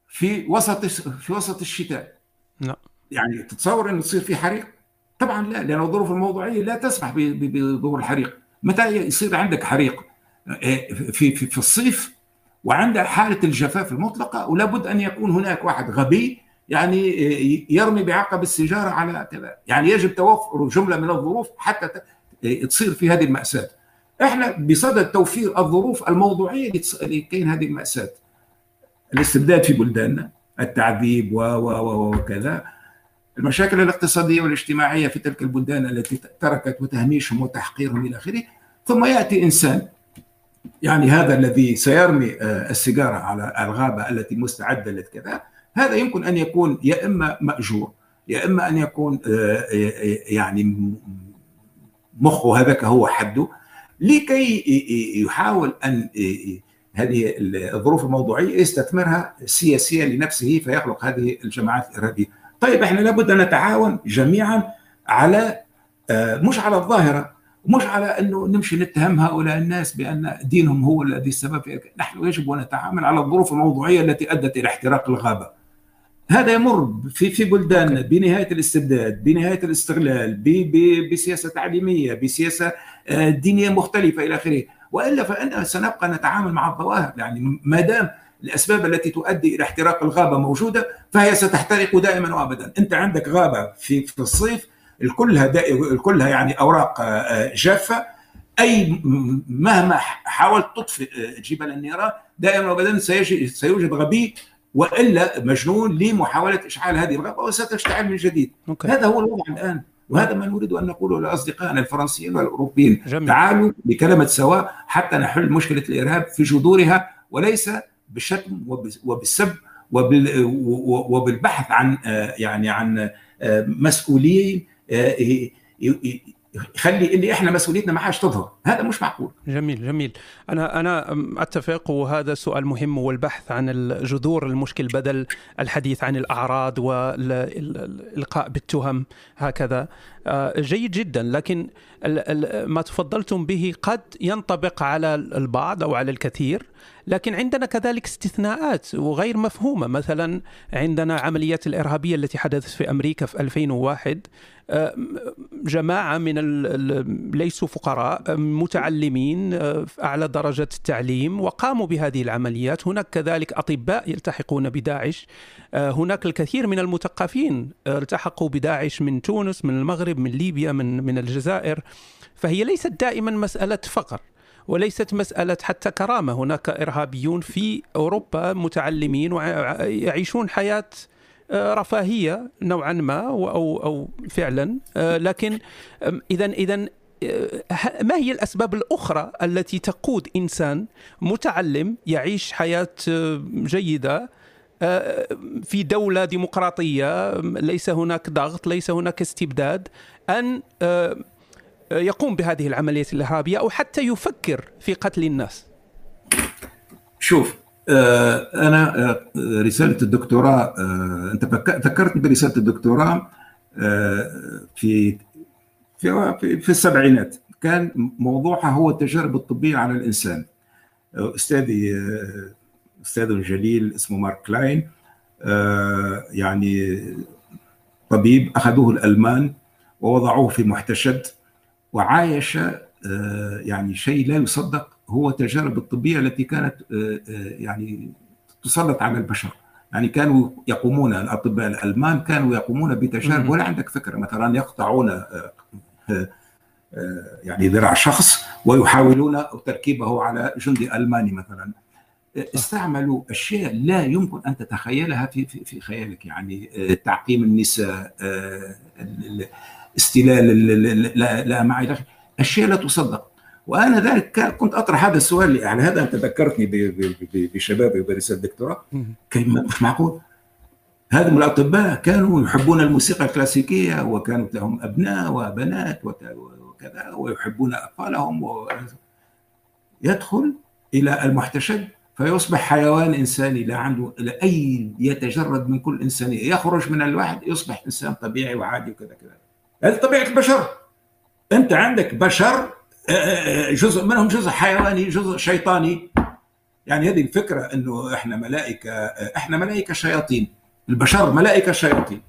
في وسط في وسط الشتاء؟ يعني تتصور إنه تصير في حريق؟ طبعا لا لأن الظروف الموضوعية لا تسمح بظهور الحريق. متى يصير عندك حريق؟ في في, في الصيف وعند حالة الجفاف المطلقة ولا بد أن يكون هناك واحد غبي يعني يرمي بعقب السيجارة على كذا يعني يجب توفر جملة من الظروف حتى تصير في هذه المأساة. إحنا بصدد توفير الظروف الموضوعية لكي هذه المأساة. الاستبداد في بلداننا التعذيب و و وكذا. المشاكل الاقتصادية والاجتماعية في تلك البلدان التي تركت وتهميشهم وتحقيرهم إلى آخره ثم يأتي إنسان يعني هذا الذي سيرمي السيجارة على الغابة التي مستعدة لكذا هذا يمكن أن يكون يا إما مأجور يا إما أن يكون يعني مخه هذاك هو حده لكي يحاول أن هذه الظروف الموضوعية يستثمرها سياسيا لنفسه فيخلق هذه الجماعات الإرهابية. طيب إحنا لابد أن نتعاون جميعا على مش على الظاهرة مش على إنه نمشي نتهم هؤلاء الناس بأن دينهم هو الذي السبب في نحن يجب أن نتعامل على الظروف الموضوعية التي أدت إلى احتراق الغابة. هذا يمر في في بلداننا بنهاية الاستبداد، بنهاية الاستغلال، بسياسة تعليمية، بسياسة دينية مختلفة إلى آخره، وإلا فإن سنبقى نتعامل مع الظواهر يعني ما دام الاسباب التي تؤدي إلى احتراق الغابة موجودة فهي ستحترق دائما وابدا، أنت عندك غابة في في الصيف الكلها الكلها يعني أوراق جافة أي مهما حاولت تطفئ جبل النيران دائما وابدا سيوجد غبي وإلا مجنون لمحاولة إشعال هذه الغابة وستشتعل من جديد أوكي. هذا هو الوضع الآن وهذا ما نريد أن نقوله لأصدقائنا الفرنسيين والأوروبيين جميل. تعالوا بكلمة سواء حتى نحل مشكلة الإرهاب في جذورها وليس بالشتم وبالسب وبالبحث عن يعني عن مسؤولين يخلي اللي إحنا مسؤوليتنا ما عادش تظهر. هذا مش معقول. جميل جميل. أنا أنا أتفق وهذا سؤال مهم والبحث عن جذور المشكل بدل الحديث عن الأعراض والإلقاء بالتهم هكذا. آه، جيد جدا لكن ما تفضلتم به قد ينطبق على البعض أو على الكثير. لكن عندنا كذلك استثناءات وغير مفهومة. مثلا عندنا عمليات الإرهابية التي حدثت في أمريكا في 2001 آه، جماعة من ليسوا فقراء متعلمين آه، في أعلى درجة التعليم وقاموا بهذه العمليات. هناك كذلك أطباء يلتحقون بداعش. آه، هناك الكثير من المثقفين التحقوا بداعش من تونس من المغرب من ليبيا من من الجزائر. فهي ليست دائما مسألة فقر. وليست مسألة حتى كرامة. هناك إرهابيون في أوروبا متعلمين ويعيشون حياة آه، رفاهية نوعا ما أو أو فعلا. آه، لكن اذا اذا آه، ما هي الأسباب الأخرى التي تقود إنسان متعلم يعيش حياة جيدة في دولة ديمقراطية ليس هناك ضغط ليس هناك استبداد أن يقوم بهذه العمليات الإرهابية أو حتى يفكر في قتل الناس. شوف آه، أنا آه، رسالة الدكتوراه آه، أنت ذكرتني برسالة الدكتوراه في في في السبعينات. كان موضوعها هو التجارب الطبية على الإنسان. أستاذي أستاذ جليل اسمه مارك كلاين يعني طبيب أخذوه الألمان ووضعوه في محتشد. وعايش يعني شيء لا يصدق هو التجارب الطبية التي كانت آه، آه، يعني تسلط على البشر. يعني كانوا يقومون الأطباء الألمان كانوا يقومون بتجارب ولا عندك فكرة. مثلا يقطعون آه، يعني ذراع شخص ويحاولون تركيبه على جندي ألماني مثلا. استعملوا أشياء لا يمكن أن تتخيلها في, في خيالك. يعني تعقيم النساء استلال لا ما اشياء لا تصدق. وأنا ذلك كنت أطرح هذا السؤال يعني هذا أنت ذكرتني بشبابي وبرساله الدكتوراه. مش معقول هذم الأطباء كانوا يحبون الموسيقى الكلاسيكية وكانت لهم أبناء وبنات وكذا ويحبون أطفالهم و... يدخل إلى المحتشد فيصبح حيوان إنساني لا عنده لا اي يتجرد من كل إنسانية. يخرج من الواحد يصبح إنسان طبيعي وعادي وكذا كذا. هذه طبيعة البشر. أنت عندك بشر جزء منهم جزء حيواني جزء شيطاني. يعني هذه الفكرة إنه إحنا ملائكة إحنا ملائكة شياطين. البشر ملائكة شياطين.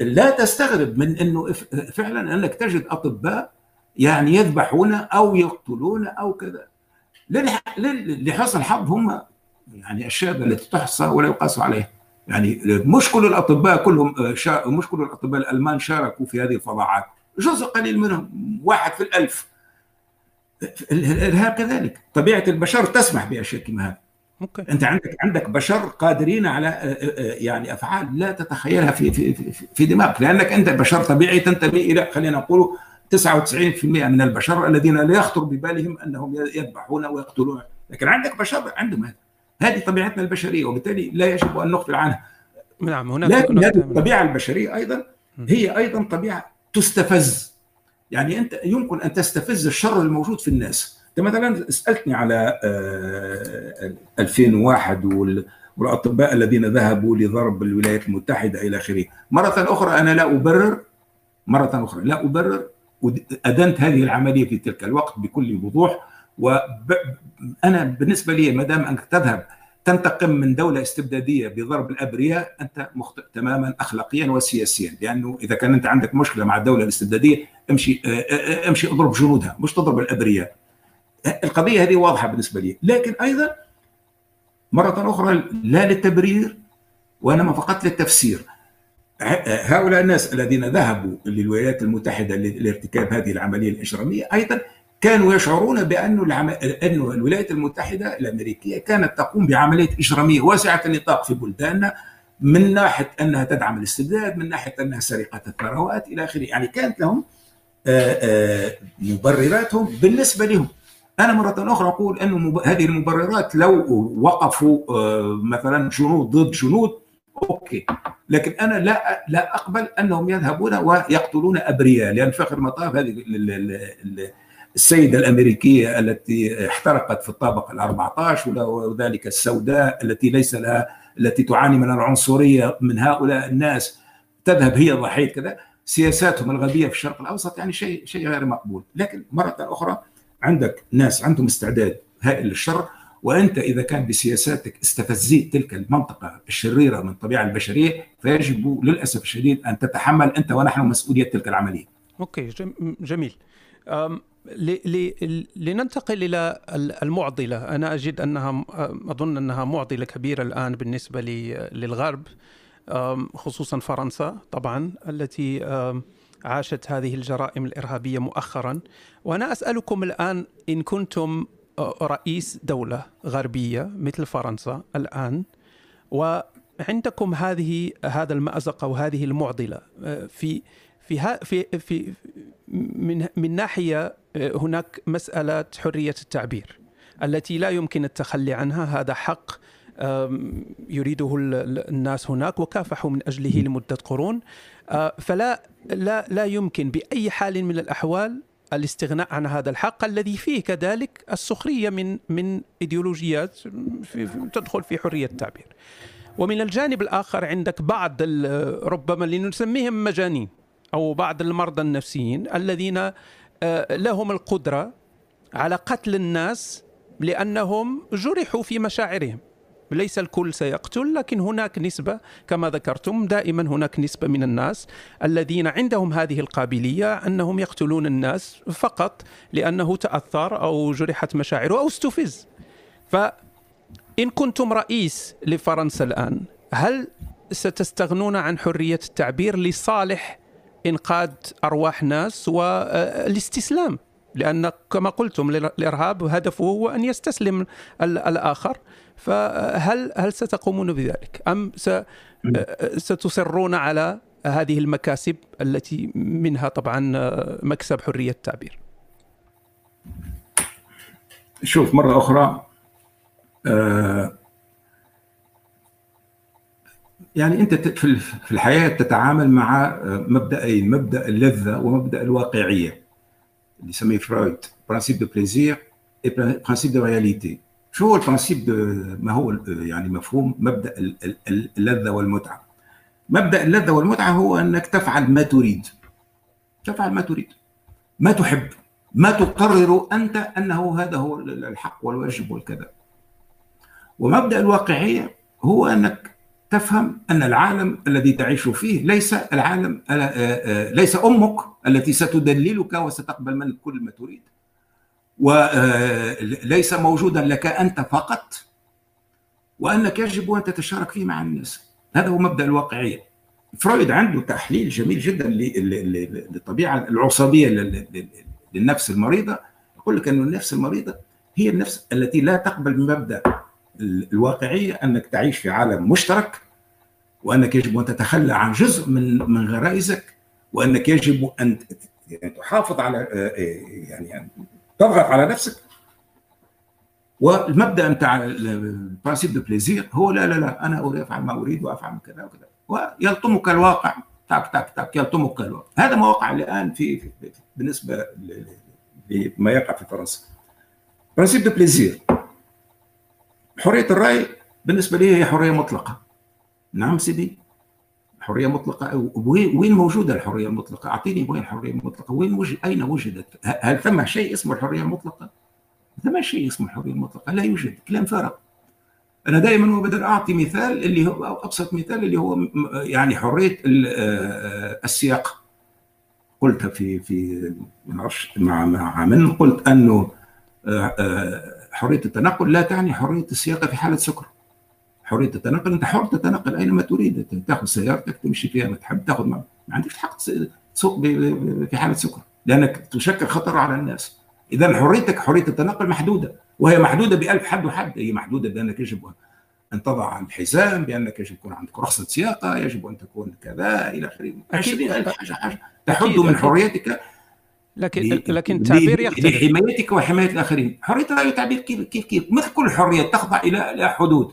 لا تستغرب من إنه فعلا إنك تجد أطباء يعني يذبحون أو يقتلون أو كذا. لحسن الحظ هم يعني الشهاده التي تحصى ولا يقاس عليها. يعني مش كل الأطباء كلهم مش كل الأطباء الألمان شاركوا في هذه الفظاعات جزء قليل منهم واحد في الألف. الإرهاب كذلك. طبيعة البشر تسمح بأشياء كما هذا ممكن. أنت عندك عندك بشر قادرين على آه، آه، يعني أفعال لا تتخيلها في في في, في دماغك. لأنك أنت بشر طبيعي تنتمي إلى خلينا نقول 99% من البشر الذين لا يخطر ببالهم أنهم يذبحون ويقتلون. لكن عندك بشر عندهم هذا. هذه طبيعتنا البشرية وبالتالي لا يجب أن نغفل عنها. نعم هناك لكن هذه الطبيعة البشرية أيضا هي أيضا طبيعة تستفز. يعني أنت يمكن أن تستفز الشر الموجود في الناس. أنت مثلا سألتني على 2001 آه، والأطباء الذين ذهبوا لضرب الولايات المتحدة إلى آخره. مرة أخرى أنا لا أبرر مرة أخرى لا أبرر أدنت هذه العملية في تلك الوقت بكل وضوح. وأنا بالنسبة لي ما دام أنك تذهب تنتقم من دولة استبدادية بضرب الأبرياء أنت مخطئ تماما أخلاقيا وسياسيا لأنه إذا كان أنت عندك مشكلة مع الدولة الاستبدادية امشي امشي اضرب جنودها مش تضرب الأبرياء. القضية هذه واضحة بالنسبة لي. لكن أيضا مرة أخرى لا للتبرير وإنما فقط للتفسير. هؤلاء الناس الذين ذهبوا للولايات المتحدة لارتكاب هذه العملية الإجرامية أيضا كانوا يشعرون بأن العم... أن الولايات المتحدة الأمريكية كانت تقوم بعملية إجرامية واسعة النطاق في بلداننا من ناحية أنها تدعم الاستبداد من ناحية أنها سرقة الثروات إلى آخره. يعني كانت لهم مبرراتهم بالنسبة لهم. أنا مرة أخرى أقول أن هذه المبررات لو وقفوا مثلا جنود ضد جنود أوكي. لكن أنا لا لا أقبل أنهم يذهبون ويقتلون أبرياء لأن في اخر المطاف هذه السيدة الأمريكية التي احترقت في الطابق ال 14 وذلك السوداء التي ليس لها التي تعاني من العنصرية من هؤلاء الناس تذهب هي ضحية كذا سياساتهم الغبية في الشرق الأوسط يعني شيء شيء غير مقبول لكن مرة أخرى عندك ناس عندهم استعداد هائل للشر وأنت إذا كان بسياساتك استفزيت تلك المنطقة الشريرة من الطبيعة البشرية فيجب للأسف الشديد أن تتحمل أنت ونحن مسؤولية تلك العملية. أوكي جميل. لننتقل إلى المعضلة، أنا أجد أنها أظن أنها معضلة كبيرة الآن بالنسبة للغرب خصوصا فرنسا طبعا التي عاشت هذه الجرائم الإرهابية مؤخرا، وأنا أسألكم الآن إن كنتم رئيس دولة غربية مثل فرنسا الآن وعندكم هذه هذا المأزق أو هذه المعضلة في في في في من من ناحية هناك مسألة حرية التعبير التي لا يمكن التخلي عنها هذا حق يريده الناس هناك وكافحوا من أجله لمدة قرون فلا لا لا يمكن بأي حال من الأحوال الاستغناء عن هذا الحق الذي فيه كذلك السخرية من من إيديولوجيات في تدخل في حرية التعبير. ومن الجانب الآخر عندك بعض ربما لنسميهم مجانين أو بعض المرضى النفسيين الذين آه، لهم القدرة على قتل الناس لأنهم جرحوا في مشاعرهم. ليس الكل سيقتل لكن هناك نسبة كما ذكرتم دائما هناك نسبة من الناس الذين عندهم هذه القابلية أنهم يقتلون الناس فقط لأنه تأثر أو جرحت مشاعره أو استفز. فإن كنتم رئيس لفرنسا الآن هل ستستغنون عن حرية التعبير لصالح إنقاذ أرواح ناس والاستسلام لأن كما قلتم الإرهاب هدفه هو أن يستسلم الآخر. فهل هل ستقومون بذلك؟ أم ستصرون على هذه المكاسب التي منها طبعا مكسب حرية التعبير؟ شوف مرة أخرى آه، يعني أنت في الحياة تتعامل مع مبدأين مبدأ اللذة ومبدأ الواقعية اللي يسميه فرويد. principe de plaisir principe de réalité شو هو ال principe ما هو يعني مفهوم مبدأ اللذة والمتعة؟ مبدأ اللذة والمتعة هو أنك تفعل ما تريد. تفعل ما تريد. ما تحب. ما تقرر أنت أنه هذا هو الحق والواجب والكذا. ومبدأ الواقعية هو أنك تفهم أن العالم الذي تعيش فيه ليس العالم ليس أمك التي ستدللك وستقبل منك كل ما تريد. وليس موجودا لك أنت فقط وأنك يجب أن تتشارك فيه مع الناس. هذا هو مبدأ الواقعية. فرويد عنده تحليل جميل جدا للطبيعة العصبية للنفس المريضة. يقول لك أن النفس المريضة هي النفس التي لا تقبل بمبدا الواقعية أنك تعيش في عالم مشترك وأنك يجب أن تتخلى عن جزء من من غرائزك وأنك يجب أن تحافظ على يعني تضغط على نفسك. والمبدأ بتاع ال principe de plaisir هو لا لا لا أنا أريد أفعل ما أريد وأفعل كذا وكذا. ويلطمك الواقع. تاك تاك تاك يلطمك الواقع. هذا ما وقع الآن في, في بالنسبة لما يقع في فرنسا. principe de plaisir حرية الرأي بالنسبة لي هي حرية مطلقة نعم سيدي حرية مطلقة وين موجودة الحرية المطلقة؟ أعطيني وين الحرية المطلقة؟ وين وجد أين وجدت؟ هل ثم شيء اسمه الحرية المطلقة؟ ثم شيء اسمه الحرية المطلقة، لا يوجد، كلام فارغ. أنا دائما وابدا أعطي مثال اللي هو أبسط مثال اللي هو يعني حرية السياق. قلت في في مع مع من قلت أنه حرية التنقل لا تعني حرية السياقة في حالة سكر. حرية التنقل أنت حر تتنقل أينما تريد. تاخذ سيارتك تمشي فيها ما تحب تاخذ ما, ما عندكش حق تسوق في حالة سكر لأنك تشكل خطر على الناس. اذا حريتك حرية التنقل محدودة وهي محدودة بألف حد وحد. هي محدودة بأنك يجب ان تضع الحزام بأنك يجب يكون عندك رخصة سياقة يجب أن تكون كذا إلى آخره. 20000 حاجة حاجة. تحد من حريتك لكن لكن التعبير يختلف. لحمايتك وحماية الآخرين. حريه الراي والتعبير كيف كيف كيف؟ مثل كل حرية تخضع إلى إلى حدود.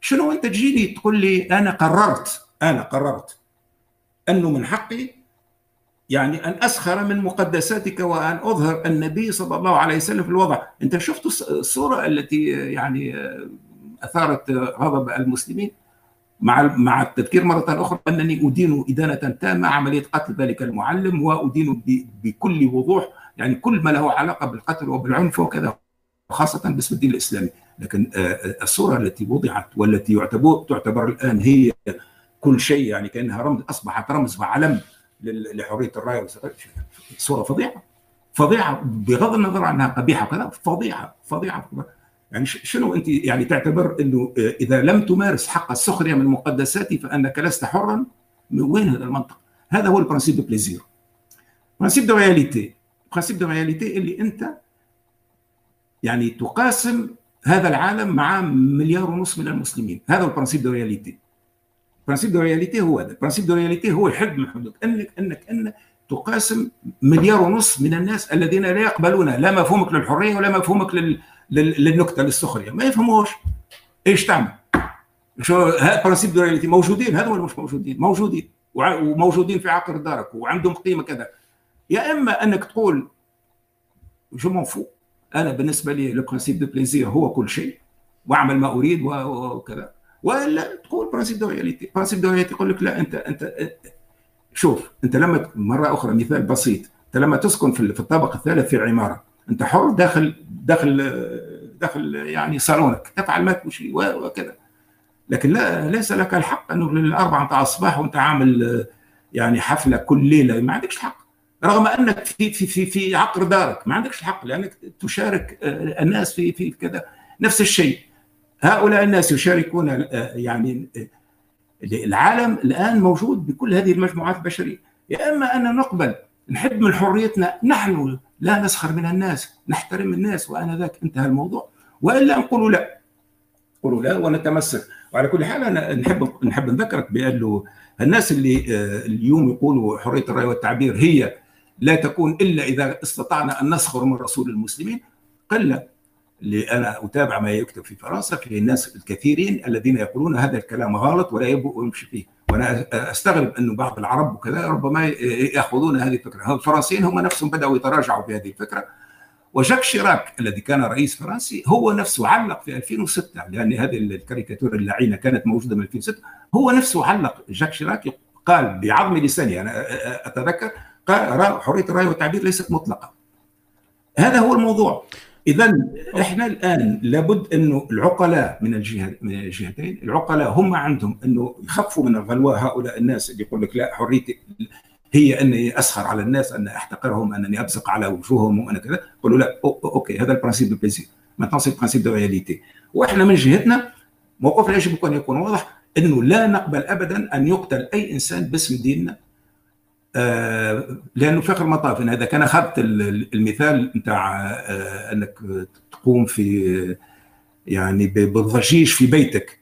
شنو أنت تجيني تقول لي أنا قررت أنا قررت أنه من حقي يعني أن أسخر من مقدساتك وأن أظهر النبي صلى الله عليه وسلم في الوضع. أنت شفت الصورة التي يعني أثارت غضب المسلمين؟ مع مع التذكير مرة أخرى أنني أدين إدانة تامة عملية قتل ذلك المعلم وأدين بكل وضوح يعني كل ما له علاقة بالقتل وبالعنف وكذا خاصة باسم الدين الإسلامي. لكن الصورة التي وضعت والتي يعتبر تعتبر الآن هي كل شيء يعني كأنها رمز أصبحت رمز وعلم لحرية الراي صورة فظيعة. فظيعة بغض النظر عنها قبيحة وكذا فظيعة فظيعة. يعني شنو انت يعني تعتبر انه إذا لم تمارس حق السخرية من مقدساتي فأنك لست حرا من وين هذا المنطق؟ هذا هو ال principe de plaisir principe de réalité principe de réalité اللي أنت يعني تقاسم هذا العالم مع مليار ونص من المسلمين. هذا هو ال principe de réalité principe de réalité هو هذا. ال principe de réalité هو الحد من حدود. أنك أنك انك تقاسم مليار ونص من الناس الذين لا يقبلون لا مفهومك للحرية ولا مفهومك لل... للنكتة للسخرية. ما يفهموش إيش تعمل؟ شو هذا principe de réalité موجودين. هذا ولا مش موجودين. موجودين. وموجودين في عقر دارك. وعندهم قيمة كذا. يا إما أنك تقول je m'en fous أنا بالنسبة لي le principe de plaisir هو كل شيء. وأعمل ما أريد. وكذا. ولا تقول principe de réalité principe de réalité يقول لك لا أنت أنت شوف أنت لما مرة أخرى مثال بسيط. أنت لما تسكن في الطابق الثالث في عماره انت حر داخل داخل داخل يعني صالونك تفعل ما تمشي وكذا لكن لا ليس لك الحق انه للاربعه بتاع الصباح وأنت عامل يعني حفلة كل ليلة. ما عندكش الحق رغم أنك في في في في عقر دارك ما عندكش الحق لأنك تشارك الناس في في كذا نفس الشيء. هؤلاء الناس يشاركون يعني العالم الآن موجود بكل هذه المجموعات البشرية. يا إما أن نقبل نحب من حريتنا نحن لا نسخر من الناس نحترم الناس وآنذاك. انتهى الموضوع. وإلا نقول لا. نقول لا ونتمسك. وعلى كل حال أنا نحب نحب نذكرك بانه الناس اللي اليوم يقولوا حرية الرأي والتعبير هي لا تكون إلا إذا استطعنا أن نسخر من رسول المسلمين قلة. اللي أنا أتابع ما يكتب في فرنسا في الناس الكثيرين الذين يقولون هذا الكلام غلط ولا يبدو يمشي فيه. وأنا أستغرب أنه بعض العرب وكذا ربما يأخذون هذه الفكرة. الفرنسيين هم نفسهم بدأوا يتراجعوا في هذه الفكرة. وجاك شيراك الذي كان رئيس فرنسي هو نفسه علق في 2006 لأن هذه الكاريكاتير اللعينة كانت موجودة من 2006 هو نفسه علق. جاك شيراك قال بعظم لسانه أنا أتذكر قال حرية الرأي والتعبير ليست مطلقة. هذا هو الموضوع. اذا إحنا الآن لابد أنه العقلاء من الجهه من الجهتين العقلاء هم عندهم أنه يخفوا من الغلواء هؤلاء الناس اللي يقول لك لا حريتي هي أني أسخر على الناس ان أحتقرهم أنني أبزق على وجوههم وأنا كذا. يقولوا لا أو okay هذا ال principe de plaisir mais c'est ال principe de réalité وإحنا من جهتنا موقفنا يجب أن يكون واضح أنه لا نقبل ابدا أن يقتل أي إنسان باسم ديننا. لأنه في آخر المطاف. إذا كان أخذت المثال نتاع آه إنك تقوم في يعني بالضجيج في بيتك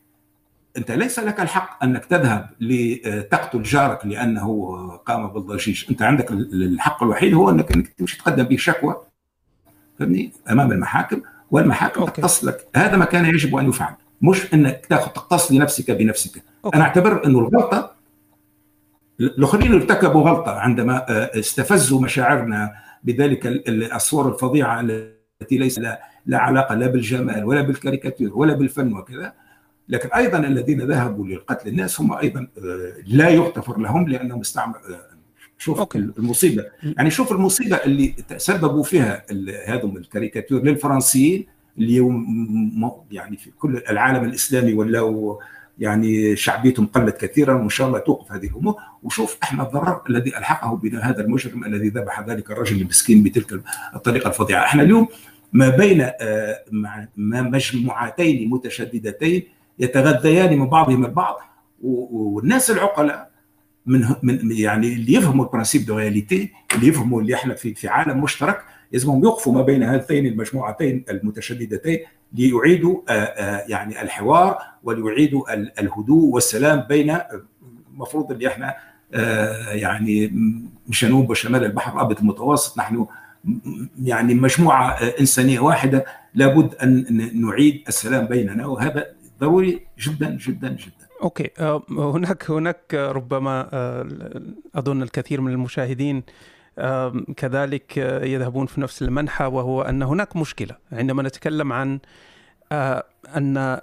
أنت ليس لك الحق أنك تذهب لتقتل جارك لأنه قام بالضجيج أنت عندك الحق الوحيد هو إنك إنك تمشي تقدم به شكوى فهمني أمام المحاكم والمحاكم تقتص لك. هذا ما كان يجب أن يفعل. مش إنك تأخذ تقتص لنفسك بنفسك. أوكي. أنا أعتبر إنه الغلطة الاخرين ارتكبوا غلطة عندما استفزوا مشاعرنا بذلك الصور الفظيعة التي ليس لا علاقة لا بالجمال ولا بالكاريكاتير ولا بالفن وكذا لكن أيضا الذين ذهبوا لقتل الناس هم أيضا لا يغتفر لهم لأنهم استعمل شوف okay. المصيبة يعني شوف المصيبة اللي تسببوا فيها هذم الكاريكاتير للفرنسيين اليوم يعني في كل العالم الإسلامي ولاوا يعني شعبيتهم قلت كثيرا وإن شاء الله توقف هذه الأمور. وشوف إحنا الضرر الذي ألحقه بنا هذا المجرم الذي ذبح ذلك الرجل المسكين بتلك الطريقة الفظيعة. إحنا اليوم ما بين مجموعتين متشددتين يتغذيان من بعضهم البعض والناس العقلاء من من يعني اللي يفهموا ال principe de réalité اللي يفهموا اللي إحنا في في عالم مشترك لازمهم يوقفوا ما بين هاتين المجموعتين المتشددتين. ليعيدوا يعني الحوار وليعيدوا الهدوء والسلام بين المفروض اللي إحنا يعني جنوب وشمال البحر الأبيض المتوسط نحن يعني مجموعة إنسانية واحدة لابد أن نعيد السلام بيننا وهذا ضروري جدا جدا جدا. أوكي. هناك هناك ربما أظن الكثير من المشاهدين كذلك يذهبون في نفس المنحى وهو أن هناك مشكلة. عندما نتكلم عن أن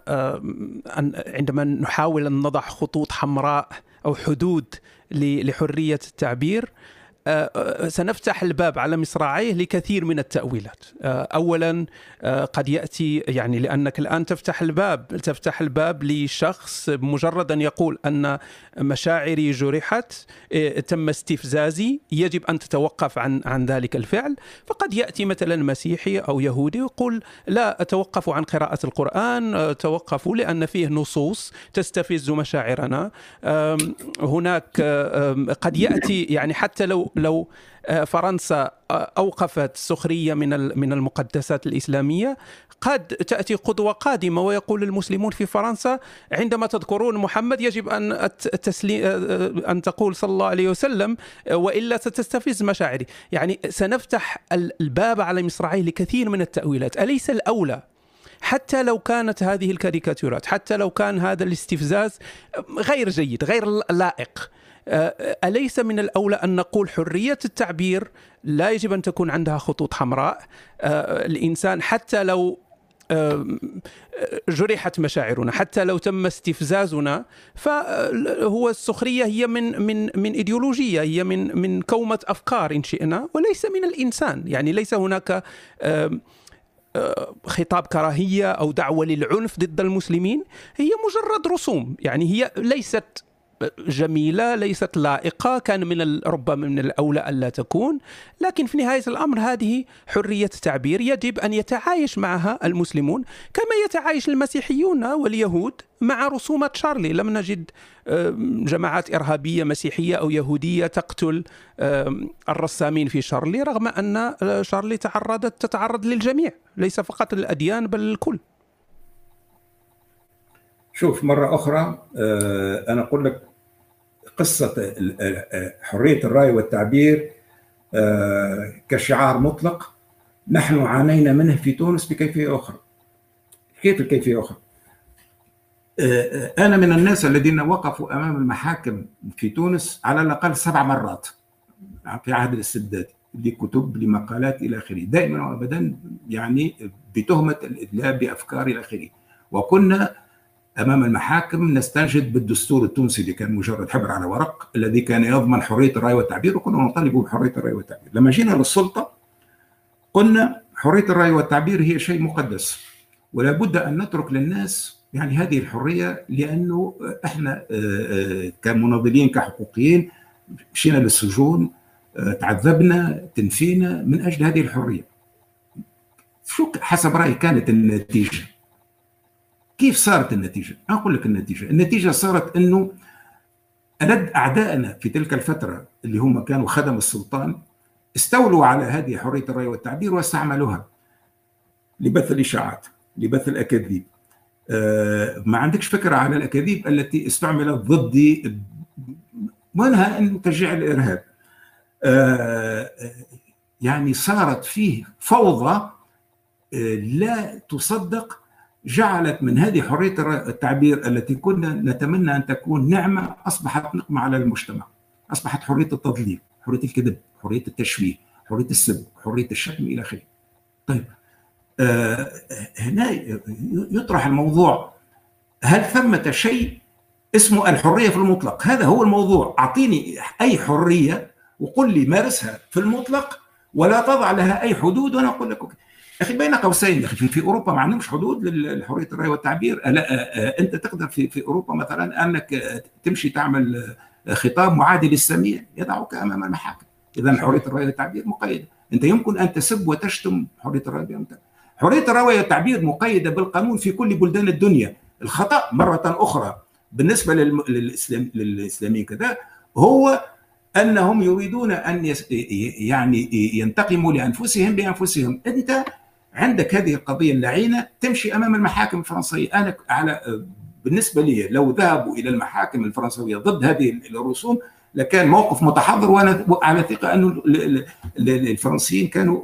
عندما نحاول أن نضع خطوط حمراء أو حدود لحرية التعبير سنفتح الباب على مصراعيه لكثير من التأويلات. آه، أولا قد يأتي يعني لأنك الآن تفتح الباب تفتح الباب لشخص مجرد أن يقول أن مشاعري جرحت تم استفزازي يجب أن تتوقف عن عن ذلك الفعل. فقد يأتي مثلا مسيحي أو يهودي ويقول لا توقفوا عن قراءة القرآن توقفوا لأن فيه نصوص تستفز مشاعرنا. هناك قد يأتي يعني حتى لو لو آه، فرنسا آه، أوقفت سخرية من من المقدسات الإسلامية قد تأتي قدوة قادمة ويقول المسلمون في فرنسا عندما تذكرون محمد يجب أن آه، أن تقول صلى الله عليه وسلم وإلا ستستفز مشاعري. يعني سنفتح الباب على مصراعيه لكثير من التأويلات. أليس الأولى؟ حتى لو كانت هذه الكاريكاتيرات حتى لو كان هذا الاستفزاز غير جيد غير لائق. أليس من الأولى أن نقول حرية التعبير؟ لا يجب أن تكون عندها خطوط حمراء. آه، الإنسان حتى لو آه، جرحت مشاعرنا حتى لو تم استفزازنا فهو السخرية هي من من من إيديولوجية هي من من كومة أفكار إن شئنا وليس من الإنسان. يعني ليس هناك خطاب كراهية أو دعوة للعنف ضد المسلمين. هي مجرد رسوم. يعني هي ليست جميلة ليست لائقة كان من ربما من الأولى ألا تكون. لكن في نهاية الأمر هذه حرية تعبير يجب أن يتعايش معها المسلمون كما يتعايش المسيحيون واليهود مع رسومات شارلي. لم نجد جماعات إرهابية مسيحية أو يهودية تقتل الرسامين في شارلي رغم أن آه، شارلي تعرضت تتعرض للجميع ليس فقط للأديان بل الكل شوف مرة أخرى آه، أنا أقول لك قصة حرية الرأي والتعبير آه، كشعار مطلق. نحن عانينا منه في تونس بكيفية أخرى. كيف الكيفية أخرى؟ آه، أنا من الناس الذين وقفوا أمام المحاكم في تونس على الأقل سبع مرات في عهد الاستبداد لكتب لمقالات إلى آخره. دائما وأبدا يعني بتهمة الإدلاء بأفكار إلى آخره. وكنا أمام المحاكم نستنشد بالدستور التونسي اللي كان مجرد حبر على ورق الذي كان يضمن حرية الرأي والتعبير وكنا نطالب بحرية الرأي والتعبير. لما جينا للسلطة قلنا حرية الرأي والتعبير هي شيء مقدس ولا بد أن نترك للناس يعني هذه الحرية لأنه إحنا آه، آه، كمناضلين كحقوقيين مشينا للسجون آه، تعذبنا تنفينا من أجل هذه الحرية. شو حسب رايي كانت النتيجة؟ كيف صارت النتيجة؟ أقول لك النتيجة. النتيجة صارت أنه ألد أعدائنا في تلك الفترة اللي هم كانوا خدم السلطان استولوا على هذه حرية الرأي والتعبير واستعملوها لبث الإشاعات لبث الأكاذيب. آه ما عندكش فكرة على الأكاذيب التي استعملت ضدي منها أن تشجيع الإرهاب. آه يعني صارت فيه فوضى آه لا تصدق جعلت من هذه حرية التعبير التي كنا نتمنى أن تكون نعمة أصبحت نقمة على المجتمع. أصبحت حرية التضليل حرية الكذب حرية التشويه حرية السب حرية الشتم إلى آخره. طيب آه هنا يطرح الموضوع. هل ثمة شيء اسمه الحرية في المطلق؟ هذا هو الموضوع. أعطيني أي حرية وقل لي مارسها في المطلق ولا تضع لها أي حدود وأنا أقول لك أوكي. أخي بين قوسين يا أخي. في, أوروبا ما عندهمش حدود لحرية الرأي والتعبير. لا أنت تقدر في في أوروبا مثلا أنك تمشي تعمل خطاب معادي للسميع يضعك أمام المحاكم. اذا حرية الرأي والتعبير مقيدة. أنت يمكن أن تسب وتشتم حرية الرأي والتعبير حرية الرأي والتعبير مقيدة بالقانون في كل بلدان الدنيا. الخطأ مرة أخرى بالنسبة للاسلام للإسلاميين كذا هو أنهم يريدون أن يعني ينتقموا لأنفسهم بأنفسهم. أنت عندك هذه القضية اللعينة تمشي أمام المحاكم الفرنسية. أنا على بالنسبة لي لو ذهبوا إلى المحاكم الفرنسويه ضد هذه الرسوم لكان موقف متحضر وأنا على ثقة أنه الفرنسيين كانوا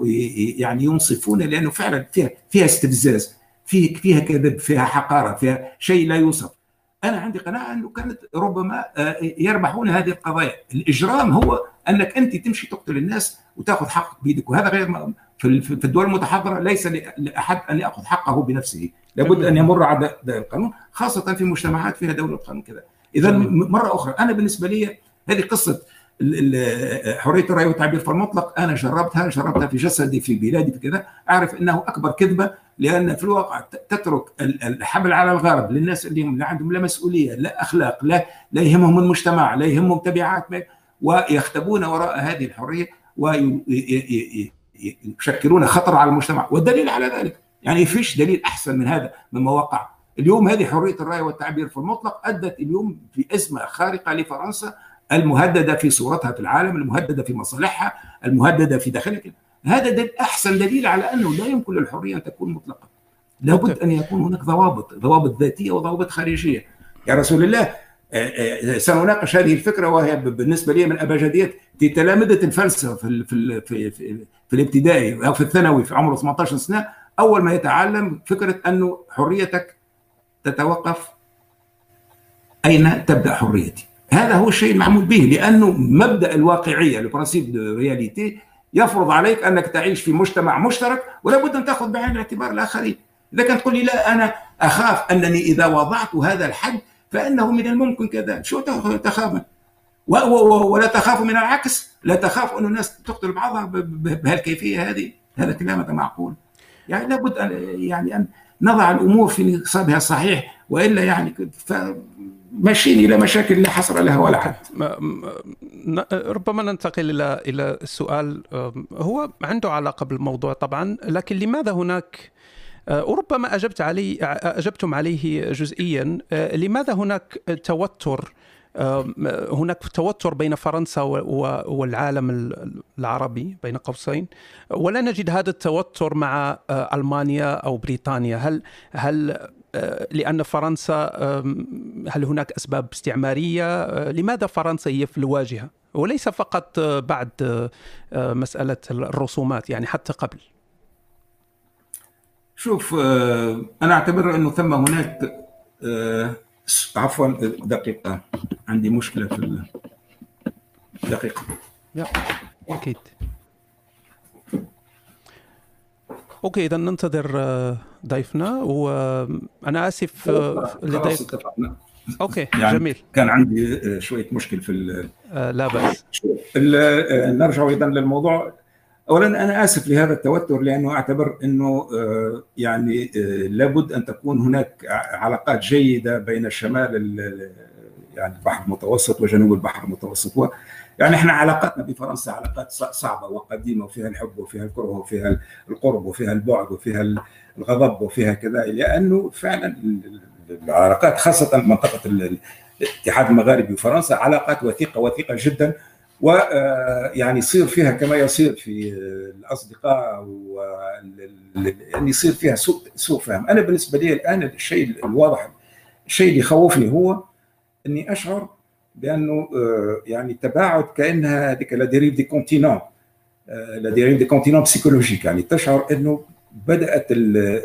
يعني ينصفون لأنه فعلا فيها فيها استفزاز فيه فيها كذب فيها حقارة فيها شيء لا يوصف. أنا عندي قناعة أنه كانت ربما آه، يربحون هذه القضايا. الإجرام هو أنك أنت تمشي تقتل الناس وتأخذ حقك بيدك وهذا غير في الدول المتحضرة ليس لأحد أن يأخذ حقه بنفسه. لابد أن يمر على القانون خاصة في مجتمعات فيها دولة قانون كذا. اذا مرة أخرى أنا بالنسبة لي هذه قصة حرية الرأي والتعبير في المطلق أنا جربتها جربتها في جسدي في بلادي في كذا. أعرف إنه أكبر كذبة لأن في الواقع تترك الحمل على الغرب للناس اللي لا عندهم لا مسؤولية لا أخلاق لا لا يهمهم المجتمع لا يهمهم تبعات ويختبون وراء هذه الحرية ويشكلون خطر على المجتمع والدليل على ذلك يعني فيش دليل أحسن من هذا مما وقع اليوم هذه حرية الرأي والتعبير في المطلق أدت اليوم في أزمة خارقة لفرنسا المهددة في صورتها في العالم المهددة في مصالحها المهددة في داخلها. هذا دل أحسن دليل على أنه لا يمكن للحرية أن تكون مطلقة. لابد أن يكون هناك ضوابط ضوابط ذاتية وضوابط خارجية. يا رسول الله سنناقش هذه الفكرة وهي بالنسبة لي من ابجديات تلامذة الفلسفة في في في, في, الابتدائي أو في الثانوي في عمره 18 سنة أول ما يتعلم فكرة أنه حريتك تتوقف أين تبدأ حريتي. هذا هو الشيء المعمول به لأنه مبدأ الواقعية ال principe de réalité يفرض عليك أنك تعيش في مجتمع مشترك ولا بد أن تأخذ بعين الاعتبار الآخرين. إذا كنت تقول لي لا أنا أخاف أنني إذا وضعت هذا الحد فإنه من الممكن كذا. شو تخاف؟ ولا تخاف من العكس. لا تخاف أن الناس تقتل بعضها بهالكيفية هذه. هذا كلام معقول. يعني لابد ان يعني أن نضع الأمور في نصابها الصحيح وإلا يعني ماشيين إلى مشاكل لا حصر لها ولا حد. ربما ننتقل إلى إلى السؤال هو عنده علاقة بالموضوع طبعا لكن لماذا هناك وربما أجبت عليه أجبتم عليه جزئيا لماذا هناك توتر هناك توتر بين فرنسا والعالم العربي بين قوسين. ولا نجد هذا التوتر مع آه، ألمانيا أو بريطانيا. هل هل آه، لأن فرنسا هل هناك أسباب استعمارية؟ آه، لماذا فرنسا هي في الواجهة؟ وليس فقط بعد مسألة الرسومات يعني حتى قبل. شوف أنا أعتبر أنه ثم هناك عفوا دقيقة. عندي مشكلة في دقيقة. يا. أكيد okay اذا ننتظر آه، ضيفنا وأنا آسف آه، لضيف okay يعني جميل. كان عندي آه، شوية مشكل في لا بأس. نرجع أيضا للموضوع. اولا أنا آسف لهذا التوتر لأنه أعتبر إنه آه، يعني آه، لابد أن تكون هناك علاقات جيدة بين شمال يعني البحر المتوسط وجنوب البحر المتوسط. يعني إحنا علاقاتنا بفرنسا علاقات صعبة وقديمة وفيها الحب وفيها الكره وفيها القرب وفيها البعد وفيها الغضب وفيها كذا لأنه فعلا العلاقات خاصة منطقة الاتحاد المغاربي وفرنسا علاقات وثيقة وثيقة جدا. ويعني يصير فيها كما يصير في الأصدقاء و يعني يصير فيها سوء سوء فهم. أنا بالنسبة لي الآن الشيء الواضح الشيء اللي يخوفني هو إني أشعر بأنه يعني تباعد كأنها هذيك la dérive des continents la dérive des continents psychologiques يعني تشعر أنه بدأت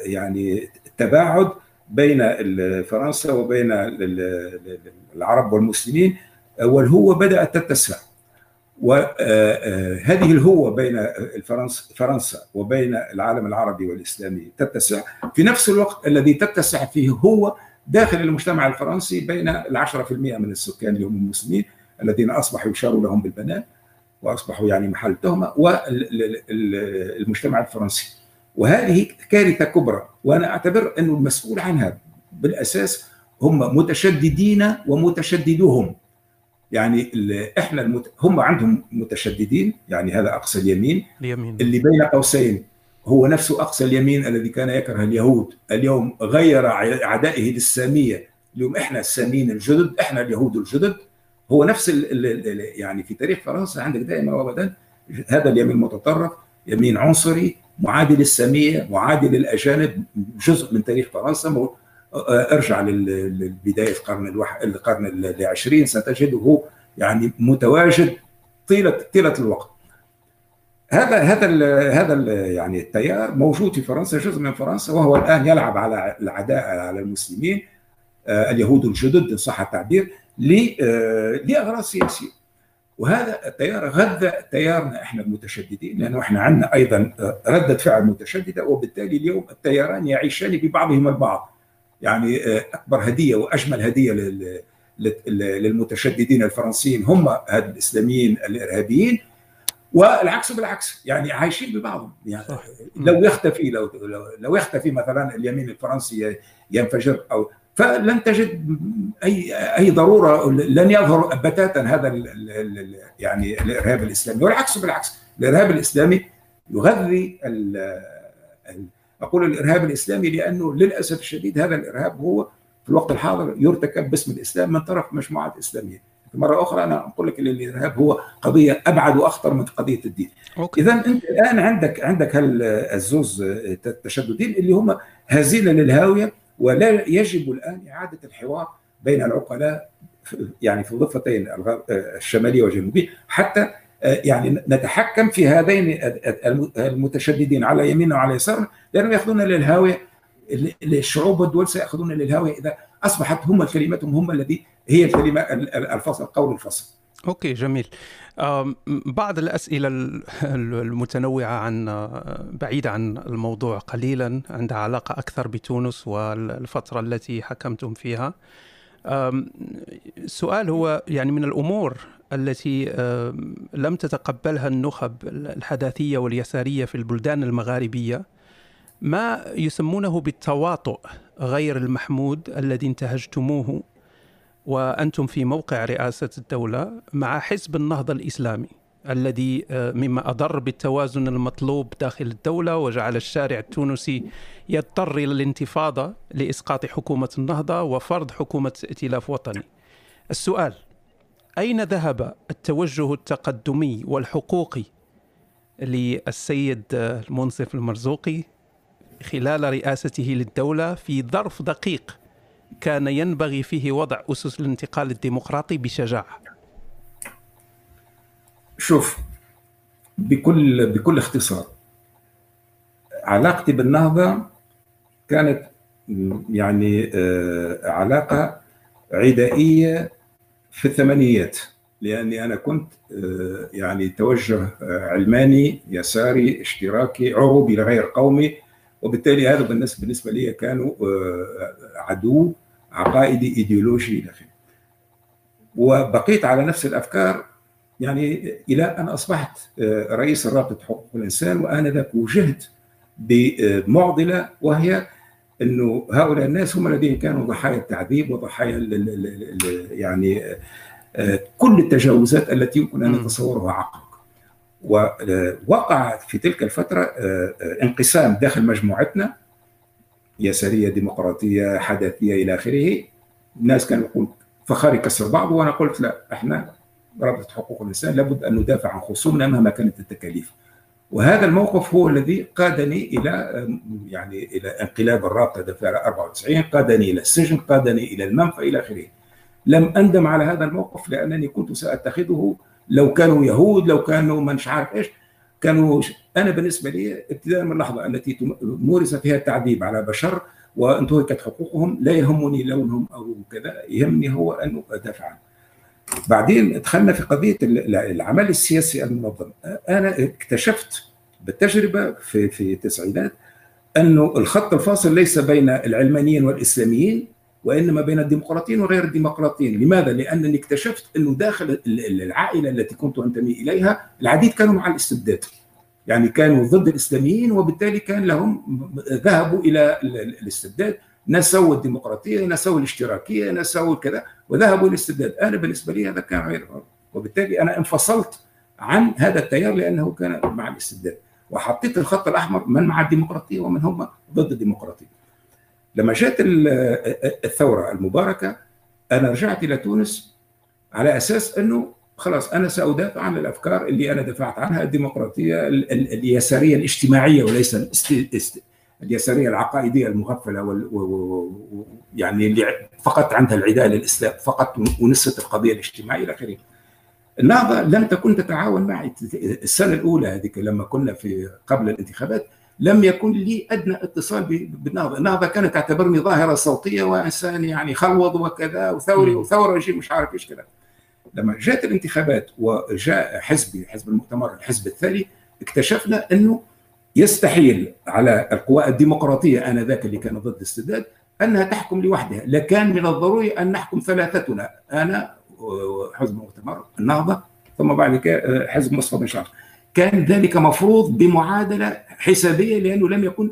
يعني التباعد بين فرنسا وبين العرب والمسلمين والهوة بدأت تتسع. وهذه الهوة بين فرنسا وبين العالم العربي والإسلامي تتسع في نفس الوقت الذي تتسع فيه هو داخل المجتمع الفرنسي بين العشرة في المئة من السكان اللي هم المسلمين الذين أصبحوا يشار لهم بالبنان وأصبحوا يعني محل تهمة والمجتمع الفرنسي. وهذه كارثة كبرى وأنا أعتبر أنه المسؤول عنها بالأساس هم متشددين ومتشددوهم. يعني إحنا المت... هم عندهم متشددين يعني هذا أقصى اليمين. اليمين. اللي بين قوسين هو نفسه أقصى اليمين الذي كان يكره اليهود. اليوم غير اعدائه للسامية. اليوم إحنا الساميين الجدد إحنا اليهود الجدد. هو نفس ال ال يعني في تاريخ فرنسا عندك دائما وابدا. هذا اليمين المتطرف يمين عنصري معادي للسامية معادي للأجانب جزء من تاريخ فرنسا ارجع لبداية القرن القرن العشرين ستجده يعني متواجد طيله طيلة الوقت. هذا هذا هذا يعني التيار موجود في فرنسا جزء من فرنسا وهو الآن يلعب على العداء على المسلمين اليهود الجدد إن صح التعبير لأغراض سياسية. وهذا التيار غذى تيارنا إحنا المتشددين لأنه إحنا عندنا أيضا ردة فعل متشددة وبالتالي اليوم التياران يعيشان ببعضهما البعض. يعني أكبر هدية وأجمل هدية للمتشددين الفرنسيين هم الإسلاميين الإرهابيين والعكس بالعكس يعني عايشين ببعضهم. يعني صح. لو يختفي لو لو يختفي مثلا اليمين الفرنسي ينفجر أو فلن تجد أي أي ضرورة لن يظهر بتاتا هذا ال ال يعني الإرهاب الإسلامي. والعكس بالعكس الإرهاب الإسلامي يغذي أقول الإرهاب الإسلامي لأنه للأسف الشديد هذا الإرهاب هو في الوقت الحاضر يرتكب باسم الإسلام من طرف مجموعات إسلامية. مرة أخرى أنا أقول لك الإرهاب هو قضية أبعد وأخطر من قضية الدين. اذا أنت الآن عندك عندك الزوز التشددين اللي هم هزيلة للهاوية ولا يجب الآن إعادة الحوار بين العقلاء يعني في الضفتين الشمالية والجنوبيه حتى يعني نتحكم في هذين المتشددين على يميننا وعلى يسارنا لأنهم يأخذون للهاويه الشعوب والدول سيأخذون للهاويه إذا أصبحت هم كلمتهم هم الذي هي الكلمة الفصل قول الفصل. أوكي جميل. بعض الأسئلة المتنوعة عن بعيدة عن الموضوع قليلا عندها علاقة أكثر بتونس والفترة التي حكمتم فيها. السؤال هو يعني من الأمور التي لم تتقبلها النخب الحداثية واليسارية في البلدان المغاربية ما يسمونه بالتواطؤ غير المحمود الذي انتهجتموه وأنتم في موقع رئاسة الدولة مع حزب النهضة الإسلامي؟ الذي مما أضر بالتوازن المطلوب داخل الدولة وجعل الشارع التونسي يضطر إلى الانتفاضة لإسقاط حكومة النهضة وفرض حكومة ائتلاف وطني. السؤال أين ذهب التوجه التقدمي والحقوقي للسيد المنصف المرزوقي خلال رئاسته للدولة في ظرف دقيق كان ينبغي فيه وضع أسس الانتقال الديمقراطي بشجاعة شوف بكل بكل اختصار علاقتي بالنهضة كانت يعني علاقة عدائية في الثمانينيات لأني أنا كنت يعني توجه علماني يساري اشتراكي عروبي لغير قومي وبالتالي هذا بالنسبة بالنسبة لي كانوا عدو عقائدي إيديولوجي إلى آخره. وبقيت على نفس الأفكار يعني إلى أن أصبحت رئيس رابطه حقوق الإنسان وانذاك وجهت بمعضلة وهي إنه هؤلاء الناس هم الذين كانوا ضحايا التعذيب وضحايا يعني كل التجاوزات التي يمكن أن نتصورها عقل ووقع في تلك الفترة انقسام داخل مجموعتنا يسارية ديمقراطية حداثية إلى آخره. الناس كانوا يقول فخار يكسر بعض. وأنا قلت لا إحنا رابطة حقوق الإنسان لابد أن ندافع عن خصومنا مهما كانت التكاليف وهذا الموقف هو الذي قادني إلى يعني إلى انقلاب الرابطة دفاع 94 قادني إلى السجن قادني إلى المنفى إلى آخره لم أندم على هذا الموقف لأنني كنت سأتخذه لو كانوا يهود لو كانوا مش عارف إيش كانوا أنا بالنسبة لي ابتداء من اللحظه التي مورس فيها التعذيب على بشر وانتهكت حقوقهم لا يهمني لونهم أو كذا يهمني هو أن أدافع عنه. بعدين دخلنا في قضية العمل السياسي المنظم أنا اكتشفت بالتجربة في في التسعينات أنه الخط الفاصل ليس بين العلمانيين والإسلاميين وإنما بين الديمقراطيين وغير الديمقراطيين، لماذا؟ لأنني اكتشفت أنه داخل العائلة التي كنت أنتمي إليها العديد كانوا مع الاستبداد. يعني كانوا ضد الإسلاميين وبالتالي كان لهم ذهبوا إلى الاستبداد، نسوا الديمقراطية، نسوا الاشتراكية، نسوا كذا وذهبوا للاستبداد، أنا بالنسبة لي هذا كان غير وبالتالي أنا انفصلت عن هذا التيار لأنه كان مع الاستبداد. وحطيت الخط الأحمر من مع الديمقراطية ومن هم ضد الديمقراطية. لما جاءت الثورة المباركة أنا رجعت إلى تونس على أساس أنه خلاص أنا سأدافع عن الأفكار اللي أنا دفعت عنها الديمقراطية اليسارية الاجتماعية وليس اليسارية العقائدية المغفلة وال و... يعني اللي فقط عندها العداء للاسلام فقط ونست القضية الاجتماعية إلى آخره. النهضة لم تكن تتعاون معي السنة الأولى هذيك لما كنا في قبل الانتخابات لم يكن لي أدنى اتصال بالنهضة، النهضة كانت تعتبرني ظاهرة صوتية وإنسان يعني خلوض وكذا وثوري وثورة وشيء مش عارف إيش كذا. لما جاءت الانتخابات وجاء حزبي حزب المؤتمر الحزب الثاني اكتشفنا أنه يستحيل على القوى الديمقراطية آنذاك اللي كانت ضد الاستبداد أنها تحكم لوحدها، لكان من الضروري أن نحكم ثلاثتنا. أنا حزب المؤتمر النهضة ثم بعد كده حزب مصطفى بن شعب. كان ذلك مفروض بمعادلة حسابية لأنه لم يكن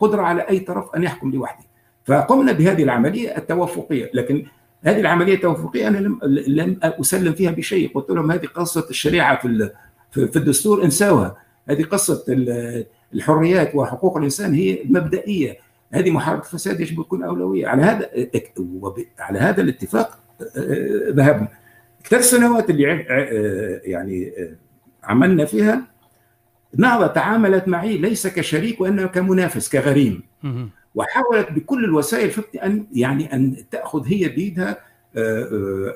قدرة على أي طرف أن يحكم لوحده. فقمنا بهذه العملية التوافقية، لكن هذه العملية التوافقية أنا لم لم أسلم فيها بشيء، قلت لهم هذه قصة الشريعة في في الدستور انساوها، هذه قصة الحريات وحقوق الإنسان هي مبدئية، هذه محاربة الفساد يجب تكون أولوية، على هذا على هذا الاتفاق ذهبنا. الثلاث سنوات اللي يعني عملنا فيها النهضه تعاملت معي ليس كشريك وإنما كمنافس كغريم. وحاولت بكل الوسائل ان يعني أن تأخذ هي بيدها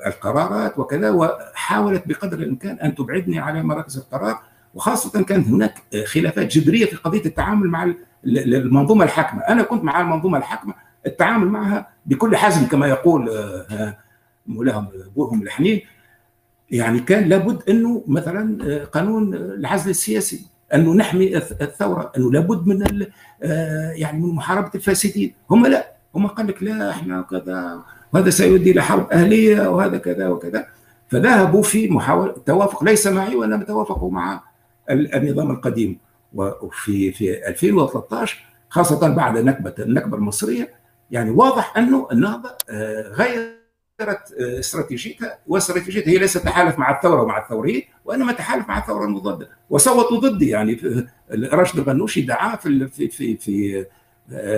القرارات وكذا وحاولت بقدر الإمكان أن تبعدني على مراكز القرار. وخاصة كانت هناك خلافات جذرية في قضية التعامل مع المنظومة الحاكمة، أنا كنت مع المنظومة الحاكمة التعامل معها بكل حزم كما يقول مولاهم ابوهم الحنين. يعني كان لابد أنه مثلا قانون العزل السياسي انه نحمي الثورة أنه لابد من يعني من محاربة الفاسدين. هم لا. هم قال لك لا إحنا كذا وهذا سيؤدي إلى حرب أهلية وهذا كذا وكذا. فذهبوا في محاولة التوافق ليس معي وانما توافقوا مع النظام القديم. وفي في 2013 خاصة بعد نكبه النكبة المصرية يعني واضح أنه النهضة غير غيرت استراتيجيتها واستراتيجيتها هي ليست تحالف مع الثورة ومع الثوريين وإنما تحالف مع الثورة المضاده وصوتوا ضدي يعني راشد الغنوشي دعا في في في في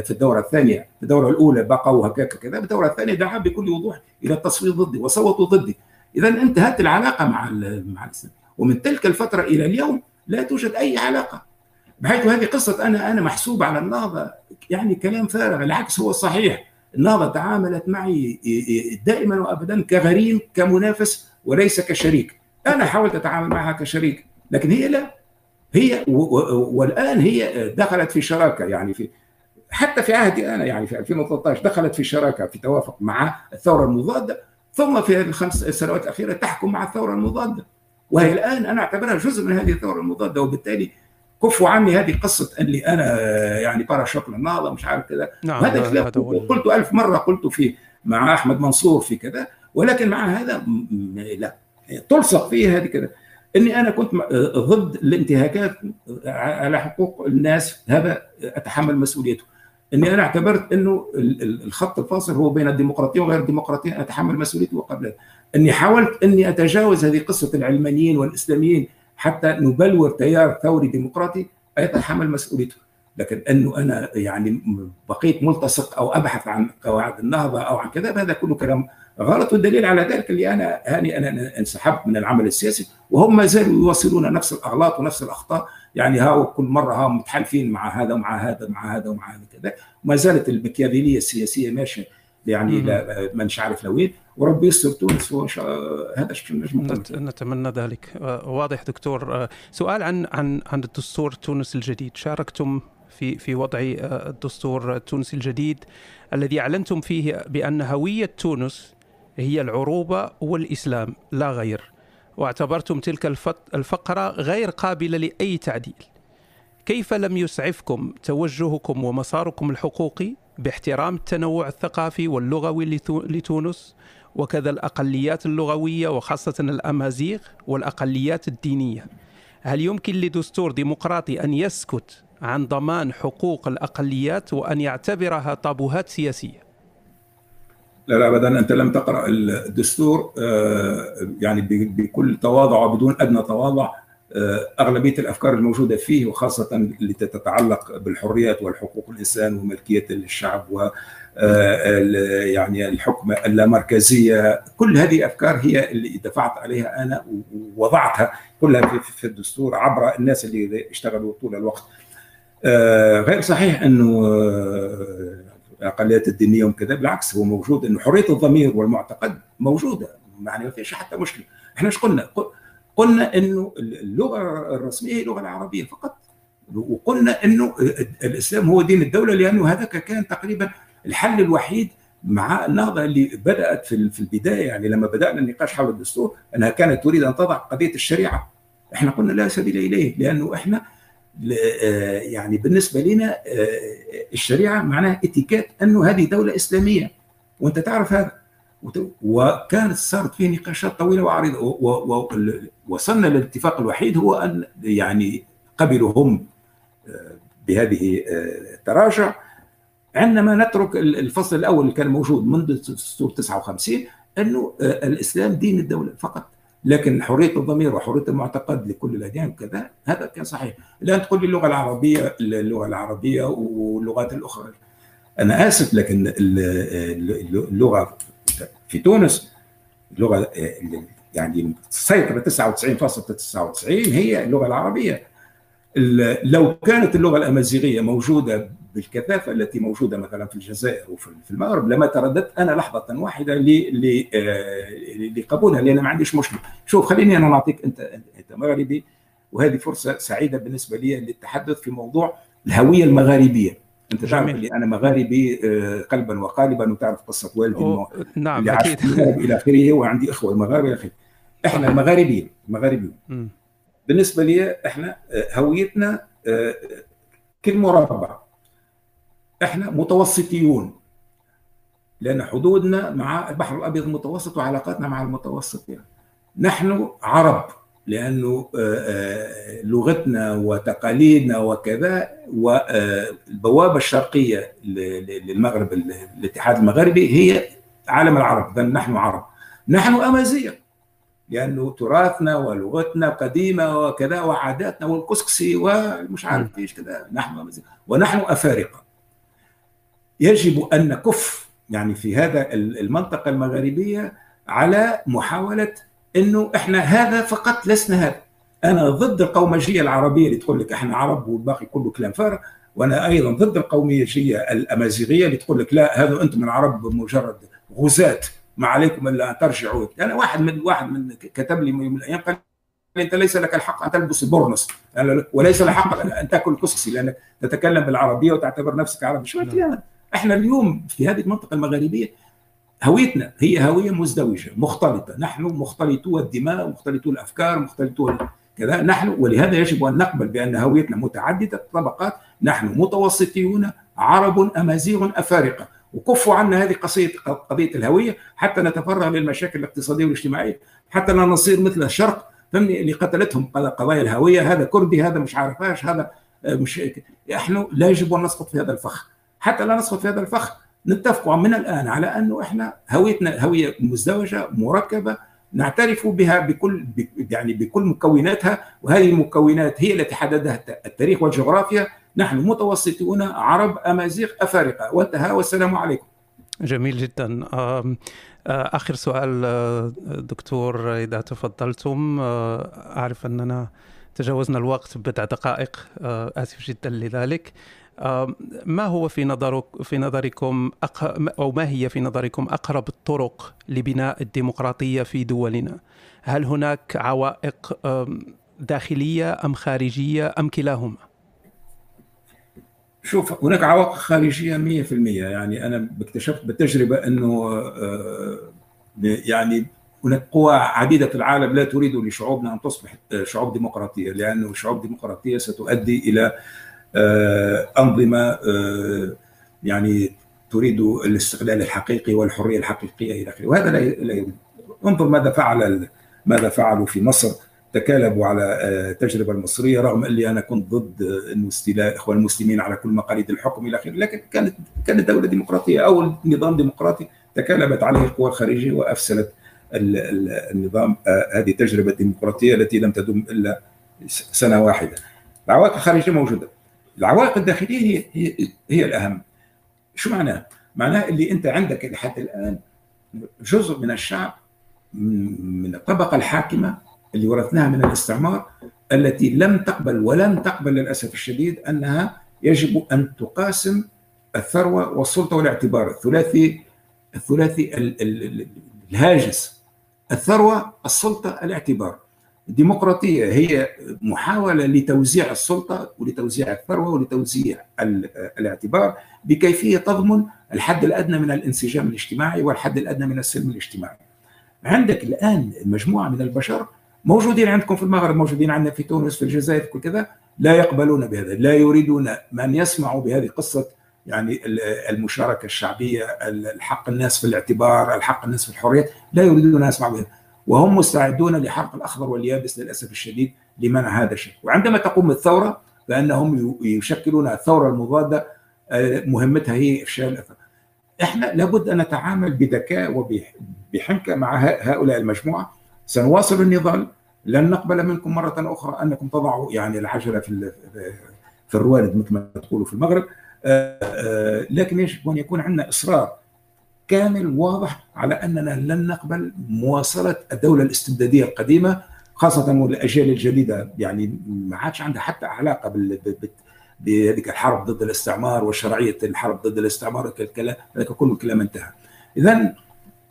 في الدورة الثانية في الدورة الأولى بقوا هكاك كذا الدوره الثانية دعا بكل وضوح إلى التصويت ضدي وصوتوا ضدي. اذا انتهت العلاقة مع مع الإسلام. ومن تلك الفترة إلى اليوم لا توجد أي علاقة بحيث هذه قصة أنا أنا محسوب على النهضة يعني كلام فارغ العكس هو صحيح. النهضة تعاملت معي دائما وابدا كغريم كمنافس وليس كشريك. أنا حاولت أتعامل معها كشريك لكن هي لا. هي والآن هي دخلت في شراكة يعني في حتى في عهدي أنا يعني في 2013 دخلت في شراكة في توافق مع الثورة المضادة ثم في هذه الخمس سنوات الأخيرة تحكم مع الثورة المضادة. وهي الآن أنا أعتبرها جزء من هذه الثورة المضادة وبالتالي كفوا عني هذه قصة اني أنا يعني باراشوك للنهضه مش عارف كذا. نعم هذا قلت ألف مرة قلت في مع أحمد منصور في كذا ولكن مع هذا لا. تلصق فيه هذه كذا. إني أنا كنت ضد الانتهاكات على حقوق الناس هذا أتحمل مسؤوليته. إني أنا اعتبرت إنه الخط الفاصل هو بين الديمقراطية وغير الديمقراطية أتحمل مسؤوليته وقبل إني حاولت إني أتجاوز هذه قصة العلمانيين والإسلاميين حتى نبلور تيار ثوري ديمقراطي يتحمل مسؤوليته. لكن إنه أنا يعني بقيت ملتصق أو أبحث عن قواعد النهضة أو عن كذا هذا كله كلام غلط. والدليل على ذلك اللي أنا هاني أنا انسحبت من العمل السياسي وهم ما زالوا يواصلون نفس الأغلاط ونفس الأخطاء. يعني ها كل مرة ها متحالفين مع هذا ومع هذا ومع هذا ومع هذا كذا. ما زالت المكيافيليه السياسية ماشية يعني لا مش عارف لوين وربي يستر تونس هذا نتمنى ذلك. واضح دكتور. سؤال عن عن عن الدستور التونسي الجديد. شاركتم في في وضع الدستور التونسي الجديد الذي أعلنتم فيه بأن هوية تونس هي العروبة والإسلام لا غير. واعتبرتم تلك الفقرة غير قابلة لأي تعديل. كيف لم يسعفكم توجهكم ومساركم الحقوقي؟ باحترام التنوع الثقافي واللغوي لتونس وكذا الأقليات اللغوية وخاصة الأمازيغ والأقليات الدينية. هل يمكن لدستور ديمقراطي أن يسكت عن ضمان حقوق الأقليات وأن يعتبرها طابوهات سياسية؟ لا لا ابدا. أنت لم تقرأ الدستور يعني بكل تواضع وبدون أدنى تواضع. أغلبية الأفكار الموجودة فيه وخاصة اللي تتعلق بالحريات والحقوق الإنسان وملكية الشعب و يعني الحكم اللامركزية. كل هذه أفكار هي اللي دفعت عليها أنا ووضعتها كلها في, الدستور عبر الناس اللي اشتغلوا طول الوقت. غير صحيح أنه الأقليات الدينية وكذا بالعكس هو موجود انه حرية الضمير والمعتقد موجودة يعني ما فيش حتى مشكلة. إحنا إيش قلنا؟ قلنا إنه اللغة الرسمية هي اللغة العربية فقط. وقلنا إنه الإسلام هو دين الدولة لأنه هذاك كان تقريبا الحل الوحيد مع النهضة اللي بدأت في البداية. يعني لما بدأنا النقاش حول الدستور أنها كانت تريد أن تضع قضية الشريعة. إحنا قلنا لا سبيل إليه لأنه إحنا يعني بالنسبة لنا الشريعة معناها اتيكيت أنه هذه دولة إسلامية. وأنت تعرف هذا؟ وكانت صارت فيه نقاشات طويلة وعريضة. ووصلنا للاتفاق الوحيد هو أن يعني قبلوا هم بهذه التراجع. عندما نترك الفصل الأول اللي كان موجود منذ دستور 59 أنه الإسلام دين الدولة فقط. لكن حرية الضمير وحرية المعتقد لكل الأديان وكذا هذا كان صحيح. الان تقول لي اللغة العربيه اللغة العربية واللغات الأخرى. أنا آسف لكن اللغة في تونس اللغة يعني سيطره 99.99 هي اللغة العربية. لو كانت اللغة الأمازيغية موجودة بالكثافة التي موجودة مثلا في الجزائر وفي المغرب لما ترددت أنا لحظة واحدة لقبولها لأن ما عنديش مشكلة. شوف خليني أنا نعطيك أنت أنت مغربي وهذه فرصة سعيدة بالنسبة لي للتحدث في موضوع الهوية المغاربية. أنت تعرف اللي أنا مغاربي قلبا وقالبا وتعرف قصة والدي نعم أكيد. إلى آخره وعندي إخوة مغاربه إلى اخره إحنا المغاربيين المغاربيين بالنسبة لي إحنا هويتنا كالمربع إحنا متوسطيون. لأن حدودنا مع البحر الأبيض المتوسط وعلاقاتنا مع المتوسط يعني. نحن عرب. لأنه لغتنا وتقاليدنا وكذا والبوابه الشرقية للمغرب الاتحاد المغربي هي عالم العرب نحن عرب. نحن أمازيغ لأنه تراثنا ولغتنا قديمة وكذا وعاداتنا والكسكسي ومش عارف إيش كذا. نحن أمازيغ. ونحن أفارقة. يجب أن نكف يعني في هذا المنطقة المغاربيه على محاولة إنه إحنا هذا فقط لسنا هذا. أنا ضد القومجيه العربيه اللي تقول لك إحنا عرب والباقي كله كلام فارغ وأنا أيضا ضد القوميجيه الأمازيغية اللي تقول لك لا هذا أنتم العرب مجرد غزاة. ما عليكم إلا أن ترجعوا. أنا واحد من واحد من كتب لي من الأيام قال أنت ليس لك الحق أن تلبس البرنس وليس الحق أن تأكل كسكسي لأنك تتكلم بالعربية وتعتبر نفسك عربي. شو إحنا اليوم في هذه المنطقة المغاربيه هويتنا هي هوية مزدوجة مختلطة. نحن مختلطو الدماء مختلطو الأفكار مختلطو كذا. نحن ولهذا يجب أن نقبل بأن هويتنا متعددة. الطبقات نحن متوسطيون عرب أمازيغ أفارقة. وكفوا عنا هذه قضيه قضية الهوية حتى نتفرغ للمشاكل الاقتصادية والاجتماعية حتى لا نصير مثل الشرق فهمني اللي قتلتهم قضايا الهوية. هذا كردي هذا مش عارف إيش هذا مش نحن لا يجب أن نسقط في هذا الفخ. حتى لا نسقط في هذا الفخ. نتفق من الآن على أنه إحنا هويتنا هوية مزدوجة مركبة نعترف بها بكل يعني بكل مكوناتها وهذه المكونات هي التي حددها التاريخ والجغرافيا نحن متوسطون عرب أمازيغ أفارقة وانتهى والسلام عليكم. جميل جدا. آخر سؤال دكتور إذا تفضلتم أعرف أننا تجاوزنا الوقت بضع دقائق آسف جدا لذلك. ما هو في نظرك في نظركم أو ما هي في نظركم أقرب الطرق لبناء الديمقراطية في دولنا؟ هل هناك عوائق داخلية أم خارجية أم كلاهما؟ شوف هناك عوائق خارجية 100% يعني أنا اكتشفت بالتجربة أنه يعني هناك قوى عديدة في العالم لا تريد لشعوبنا أن تصبح شعوب ديمقراطية لأنه شعوب ديمقراطية ستؤدي إلى أنظمة يعني تريد الاستقلال الحقيقي والحرية الحقيقية إلى آخره وهذا لا يريد انظر ماذا فعل ماذا فعلوا في مصر تكالبوا على التجربه المصرية رغم أني أنا كنت ضد انه استيلاء اخوان المسلمين على كل مقاليد الحكم إلى آخره لكن كانت كانت دولة ديمقراطية أو نظام ديمقراطي تكالبت عليه القوى الخارجية وأفسدت النظام هذه التجربة الديمقراطية التي لم تدم إلا سنة واحدة. العوائق الخارجية موجودة. العوائق الداخلية هي هي, هي الأهم. شو معناه؟ معناه اللي أنت عندك لحد الآن جزء من الشعب من الطبقة الحاكمة اللي ورثناها من الاستعمار التي لم تقبل ولن تقبل للأسف الشديد أنها يجب أن تقاسم الثروة والسلطة والاعتبار الثلاثي الثلاثي الهاجس الثروة السلطة الاعتبار الديمقراطيه هي محاولة لتوزيع السلطة ولتوزيع الثروة ولتوزيع الاعتبار بكيفية تضمن الحد الأدنى من الانسجام الاجتماعي والحد الأدنى من السلم الاجتماعي. عندك الآن مجموعة من البشر موجودين عندكم في المغرب موجودين عندنا في تونس في الجزائر في كذا لا يقبلون بهذا لا يريدون من يسمعوا بهذه قصة يعني المشاركة الشعبية الحق الناس في الاعتبار الحق الناس في الحريات لا يريدون أن يسمعوا بهذا وهم مستعدون لحرق الأخضر واليابس للأسف الشديد لمنع هذا الشيء. وعندما تقوم الثورة فإنهم يشكلون الثورة المضادة آه، مهمتها هي افشال الثورة. إحنا لابد أن نتعامل بذكاء وبحنكة مع هؤلاء المجموعة. سنواصل النضال. لن نقبل منكم مرة أخرى أنكم تضعوا يعني العجله في في الروالد مثل ما تقولوا في المغرب. آه، آه، لكن يجب أن يكون عندنا إصرار كامل واضح على أننا لن نقبل مواصلة الدولة الاستبدادية القديمة خاصة والأجيال الجديدة. يعني ما عادش عندها حتى علاقة بهذيك الحرب ضد الاستعمار وشرعية الحرب ضد الاستعمار هذا كل الكلام انتهى. اذا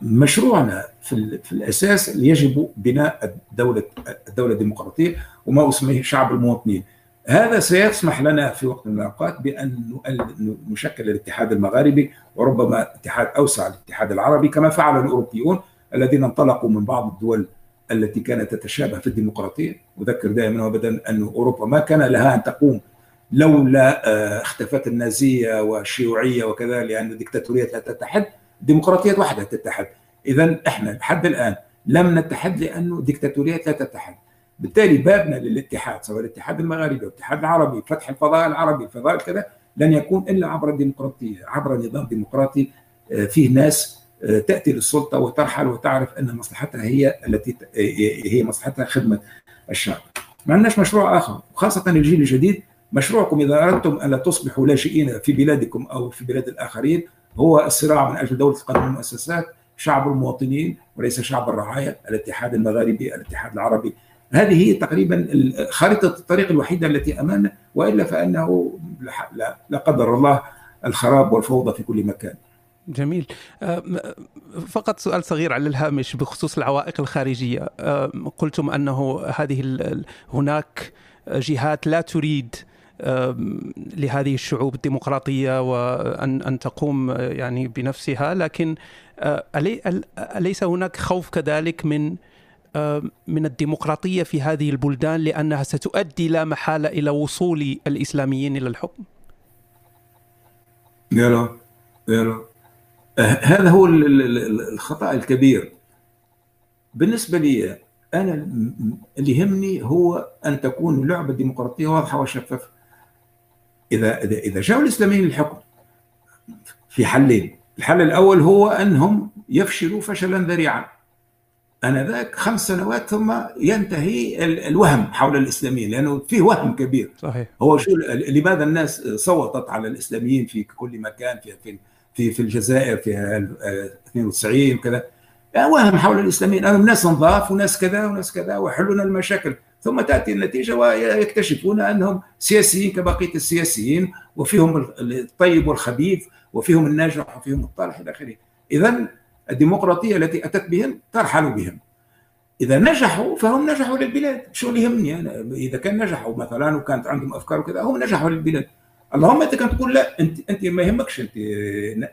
مشروعنا في, في الأساس يجب بناء الدولة الدولة الديمقراطية وما أسميه شعب المواطنين. هذا سيسمح لنا في وقت من الأوقات بأن نشكل الاتحاد المغاربي وربما اتحاد أوسع الاتحاد العربي كما فعل الأوروبيون الذين انطلقوا من بعض الدول التي كانت تتشابه في الديمقراطية. أذكر دائما وابدا أن أوروبا ما كان لها أن تقوم لولا آه، اختفت النازية والشيوعية وكذا لأن الدكتاتوريات لا تتحد الديمقراطيات وحدها تتحد. اذا إحنا لحد الآن لم نتحد لأنه ديكتاتوريات لا تتحد. بالتالي بابنا للاتحاد سواء الاتحاد المغاربي أو الاتحاد العربي فتح الفضاء العربي الفضاء كذا لن يكون إلا عبر الديمقراطية عبر نظام ديمقراطي آه، فيه ناس آه، تأتي للسلطة وترحل وتعرف أن مصلحتها هي التي آه، هي مصلحتها خدمة الشعب. ما عندناش مشروع آخر وخاصة الجيل الجديد مشروعكم إذا أردتم أن لا تصبحوا لاجئين في بلادكم أو في بلاد الآخرين هو الصراع من أجل دولة قانون المؤسسات شعب المواطنين وليس شعب الرعاية الاتحاد المغاربي الاتحاد العربي هذه هي تقريبا خارطة الطريق الوحيدة التي امامنا وإلا فإنه لا قدر الله الخراب والفوضى في كل مكان. جميل فقط سؤال صغير على الهامش بخصوص العوائق الخارجية قلتم أنه هذه هناك جهات لا تريد لهذه الشعوب الديمقراطية وان أن تقوم يعني بنفسها لكن أليس هناك خوف كذلك من من الديمقراطية في هذه البلدان لأنها ستؤدي لا محالة إلى وصول الإسلاميين إلى الحكم؟ لا لا هذا هو الخطأ الكبير. بالنسبة لي أنا اللي يهمني هو أن تكون اللعبه الديمقراطيه واضحة وشفافة. إذا إذا إذا جاءوا الإسلاميين للحكم في حلين. الحل الأول هو أنهم يفشلوا فشلا ذريعا. آنذاك خمس سنوات ثم ينتهي الوهم حول الإسلاميين لأنه فيه وهم كبير. صحيح. هو شو لماذا الناس صوتت على الإسلاميين في كل مكان في في في, في الجزائر في 92 وكذا؟ وهم حول الإسلاميين. الناس نظاف وناس كذا وناس كذا ويحلون المشاكل. ثم تأتي النتيجة ويكتشفون أنهم سياسيين كبقية السياسيين وفيهم الطيب والخبيث وفيهم الناجح وفيهم الطالح إلى آخره. اذا الديمقراطية التي أتت بهم ترحل بهم. إذا نجحوا فهم نجحوا للبلاد. شو اللي يهمني أنا؟ إذا كان نجحوا مثلا وكانت عندهم أفكار وكذا هم نجحوا للبلاد. اللهم أنت كنت تقول لا انت أنت ما يهمكش أنت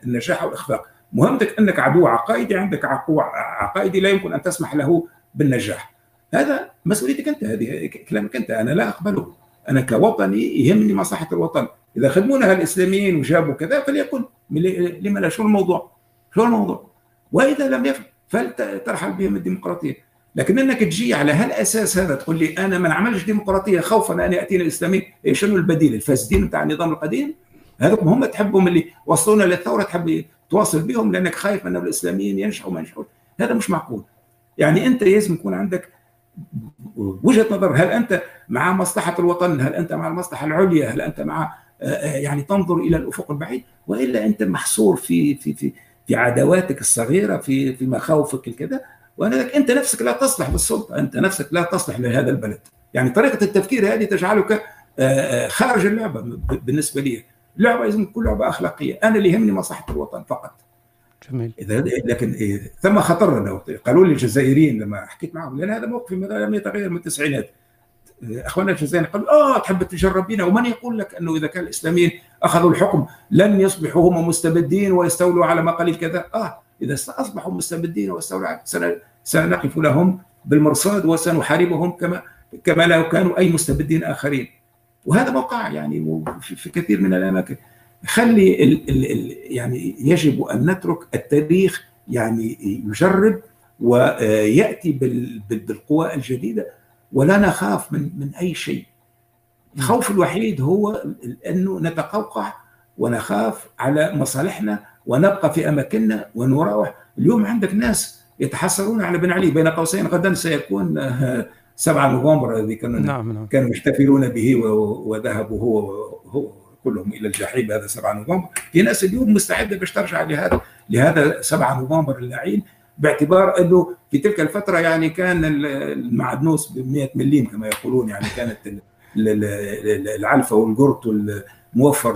النجاح والاخفاق مهمتك أنك عدو عقائدي عندك عقو عقائدي لا يمكن أن تسمح له بالنجاح. هذا مسؤوليتك أنت هذه كلامك أنت أنا لا أقبله. أنا كوطني يهمني مصلحة الوطن. إذا خدمونها الإسلاميين وجابوا كذا فليكن لما لا شو الموضوع؟ شو الموضوع؟ وإذا لم يفعل فلترحل بهم الديمقراطية. لكن انك تجي على هالأساس هذا تقول لي أنا ما نعملش ديمقراطية خوفا أن يأتينا الإسلامي إيه شنو البديل؟ الفاسدين بتاع النظام القديم؟ هذوك هم تحبهم اللي وصلونا للثورة تحب تواصل بهم لأنك خايف أنه الإسلاميين ينجحوا ما ينجحوا هذا مش معقول. يعني أنت لازم يكون عندك وجهة نظر. هل أنت مع مصلحة الوطن؟ هل أنت مع المصلحة العليا؟ هل أنت مع آه، آه، يعني تنظر إلى الأفق البعيد؟ وإلا أنت محصور في في في في عداواتك الصغيرة في في مخاوفك الكذا. وانك أنت نفسك لا تصلح بالسلطة أنت نفسك لا تصلح لهذا البلد. يعني طريقة التفكير هذه تجعلك آه، خارج اللعبة بالنسبة لي. اللعبه لازم تكون لعبة أخلاقية. أنا اللي يهمني مصلحة الوطن فقط. جميل. لكن ثم خطر قالوا لي الجزائريين لما حكيت معهم لأن هذا موقفي لم يتغير من التسعينات. إخواننا الجزائريين قالوا آه تحب تجرب بنا ومن يقول لك أنه إذا كان الإسلاميين أخذوا الحكم لن يصبحوا هم مستبدين ويستولوا على مقاليد كذا؟ آه إذا اصبحوا مستبدين واستولوا سنقف لهم بالمرصاد وسنحاربهم كما كما لو كانوا أي مستبدين آخرين. وهذا موقع يعني في كثير من الأماكن. خلي ال ال يعني يجب أن نترك التاريخ يعني يجرب ويأتي بالقوى الجديدة. ولا نخاف من من أي شيء. الخوف الوحيد هو أنه نتقوقع ونخاف على مصالحنا ونبقى في أماكننا ونراوح. اليوم عندك ناس يتحسرون على بن علي بين قوسين غدا سيكون 7 نوفمبر الذي كانوا نعم نعم. كانوا يحتفلون به وذهبوا هو هو كلهم إلى الجحيم هذا 7 نوفمبر. في ناس اليوم مستعدة باش ترجع لهذا لهذا 7 نوفمبر اللعين باعتبار إنه في تلك الفترة يعني كان المعدنوس ب 100 مليم كما يقولون يعني كانت العلفه والقرط موفر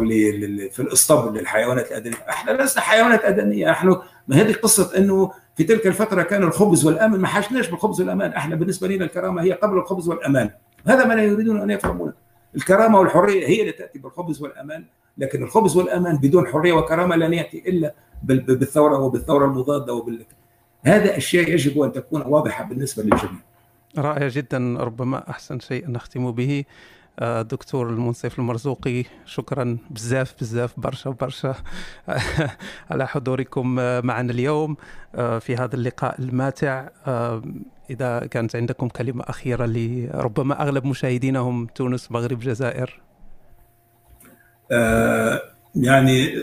في الاسطبل للحيوانات الادميه، إحنا لسنا حيوانات ادميه، إحنا هذه قصة إنه في تلك الفترة كان الخبز والأمن ما حاجناش بالخبز والأمان، إحنا بالنسبة لنا الكرامة هي قبل الخبز والأمان، هذا ما لا يريدون أن يفهمونه. الكرامة والحرية هي اللي تأتي بالخبز والأمان، لكن الخبز والأمان بدون حرية وكرامة لن يأتي إلا بالثورة وبالثورة المضادة وبال هذا اشياء يجب أن تكون واضحة بالنسبة للجميع. رائع جدا. ربما أحسن شيء نختم به. دكتور المنصف المرزوقي شكرا بزاف بزاف برشا برشا. على حضوركم معنا اليوم. في هذا اللقاء الماتع. إذا كانت عندكم كلمة أخيرة لربما أغلب مشاهدينا هم تونس مغرب جزائر. آه يعني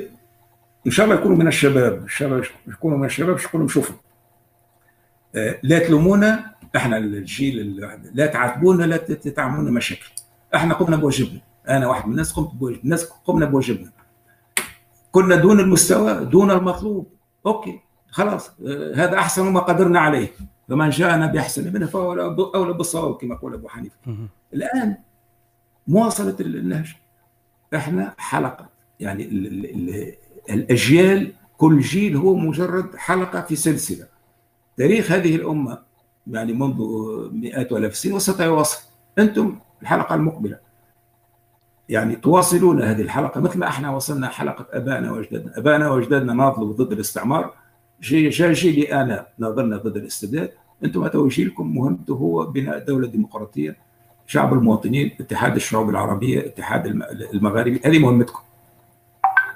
إن شاء الله يكونوا من الشباب. الشباب يكونوا من الشباب يكونوا نشوفوا آه لا تلومونا إحنا الجيل لا تعاتبونا لا تعملونا مشاكل. إحنا قمنا بواجبنا. أنا واحد من الناس قمت بواجبنا. الناس قمنا بواجبنا. كنا دون المستوى دون المطلوب. أوكي خلاص. آه هذا أحسن ما قدرنا عليه. فمن جاءنا بأحسن منه فهو أولى بالصواب كما يقول أبو حنيفة. الآن مواصلة النهج. إحنا حلقة. يعني ال ال ال الأجيال كل جيل هو مجرد حلقة في سلسلة. تاريخ هذه الأمة يعني منذ مئات وألاف السنين وستواصل أنتم الحلقة المقبلة. يعني تواصلون هذه الحلقة مثل ما إحنا وصلنا حلقة ابائنا وأجدادنا، ابائنا وأجدادنا ناضلوا ضد الاستعمار. جيلي انا ناضلنا ضد الاستبداد، أنتم اتوا جيلكم مهمته هو بناء دولة ديمقراطية. شعب المواطنين، اتحاد الشعوب العربية، اتحاد المغاربي، هذه مهمتكم.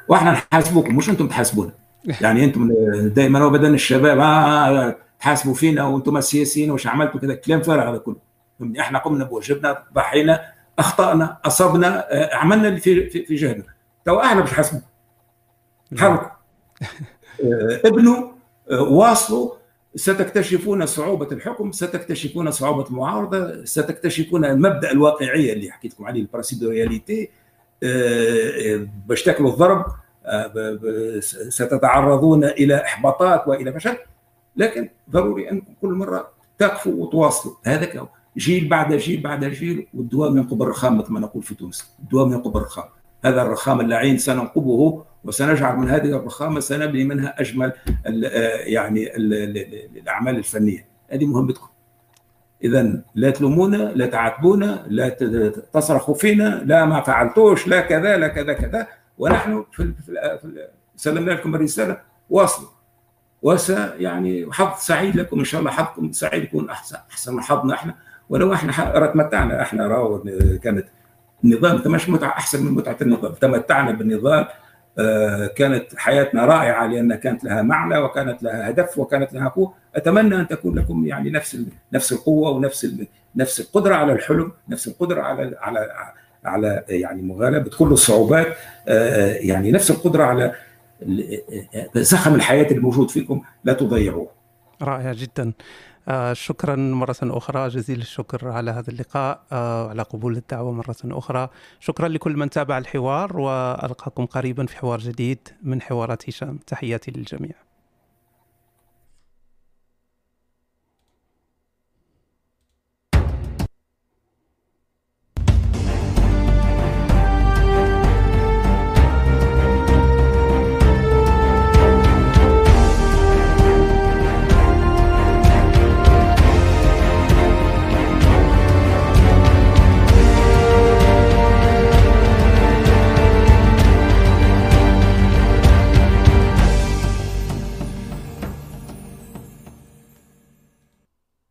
وإحنا نحاسبوكم. مش أنتم تحاسبونا. يعني أنتم دائما وابدا الشباب آه تحاسبوا فينا وأنتم السياسيين وش عملتوا كذا. كلام فارغ هذا كله. إحنا قمنا بواجبنا ضحينا أخطأنا أصبنا عملنا اللي في في جهدنا. تو إحنا باش نحاسبوا حركوا ابنوا واصلوا. ستكتشفون صعوبة الحكم ستكتشفون صعوبة المعارضة ستكتشفون مبدأ الواقعية اللي حكيت لكم عليه ال principe de réalité باش تاكلوا الضرب ستتعرضون إلى إحباطات وإلى فشل. لكن ضروري أنكم كل مرة تقفوا وتواصلوا هذا. جيل بعد جيل بعد جيل والدوام ينقب الرخام مثل ما نقول في تونس. الدوام ينقب الرخام. هذا الرخام اللعين سننقبه وسنجعل من هذه الرخامة سنبني منها أجمل ال يعني ال الأعمال الفنية. هذه مهمتكم اذا لا تلومونا لا تعاتبونا لا تصرخوا فينا لا ما فعلتوش لا كذا لا كذا كذا. ونحن في سلمنا لكم الرسالة. واصلوا. وس يعني حظ سعيد لكم إن شاء الله حظكم سعيد يكون أحسن أحسن من حظنا إحنا. ولو إحنا تمتعنا إحنا راو كانت النظام تمش متعه أحسن من متعة النظام. تمتعنا بالنظام كانت حياتنا رائعة لأن كانت لها معنى وكانت لها هدف وكانت لها قوة. أتمنى أن تكون لكم يعني نفس نفس القوة ونفس نفس القدرة على الحلم نفس القدرة على على على يعني مغالبه كل الصعوبات يعني نفس القدرة على زخم الحياة الموجود فيكم لا تضيعوه. رائع جدا. آه شكرا مرة أخرى جزيل الشكر على هذا اللقاء آه على قبول الدعوة مرة أخرى. شكرا لكل من تابع الحوار وألقاكم قريبا في حوار جديد من حوارات هشام. تحياتي للجميع.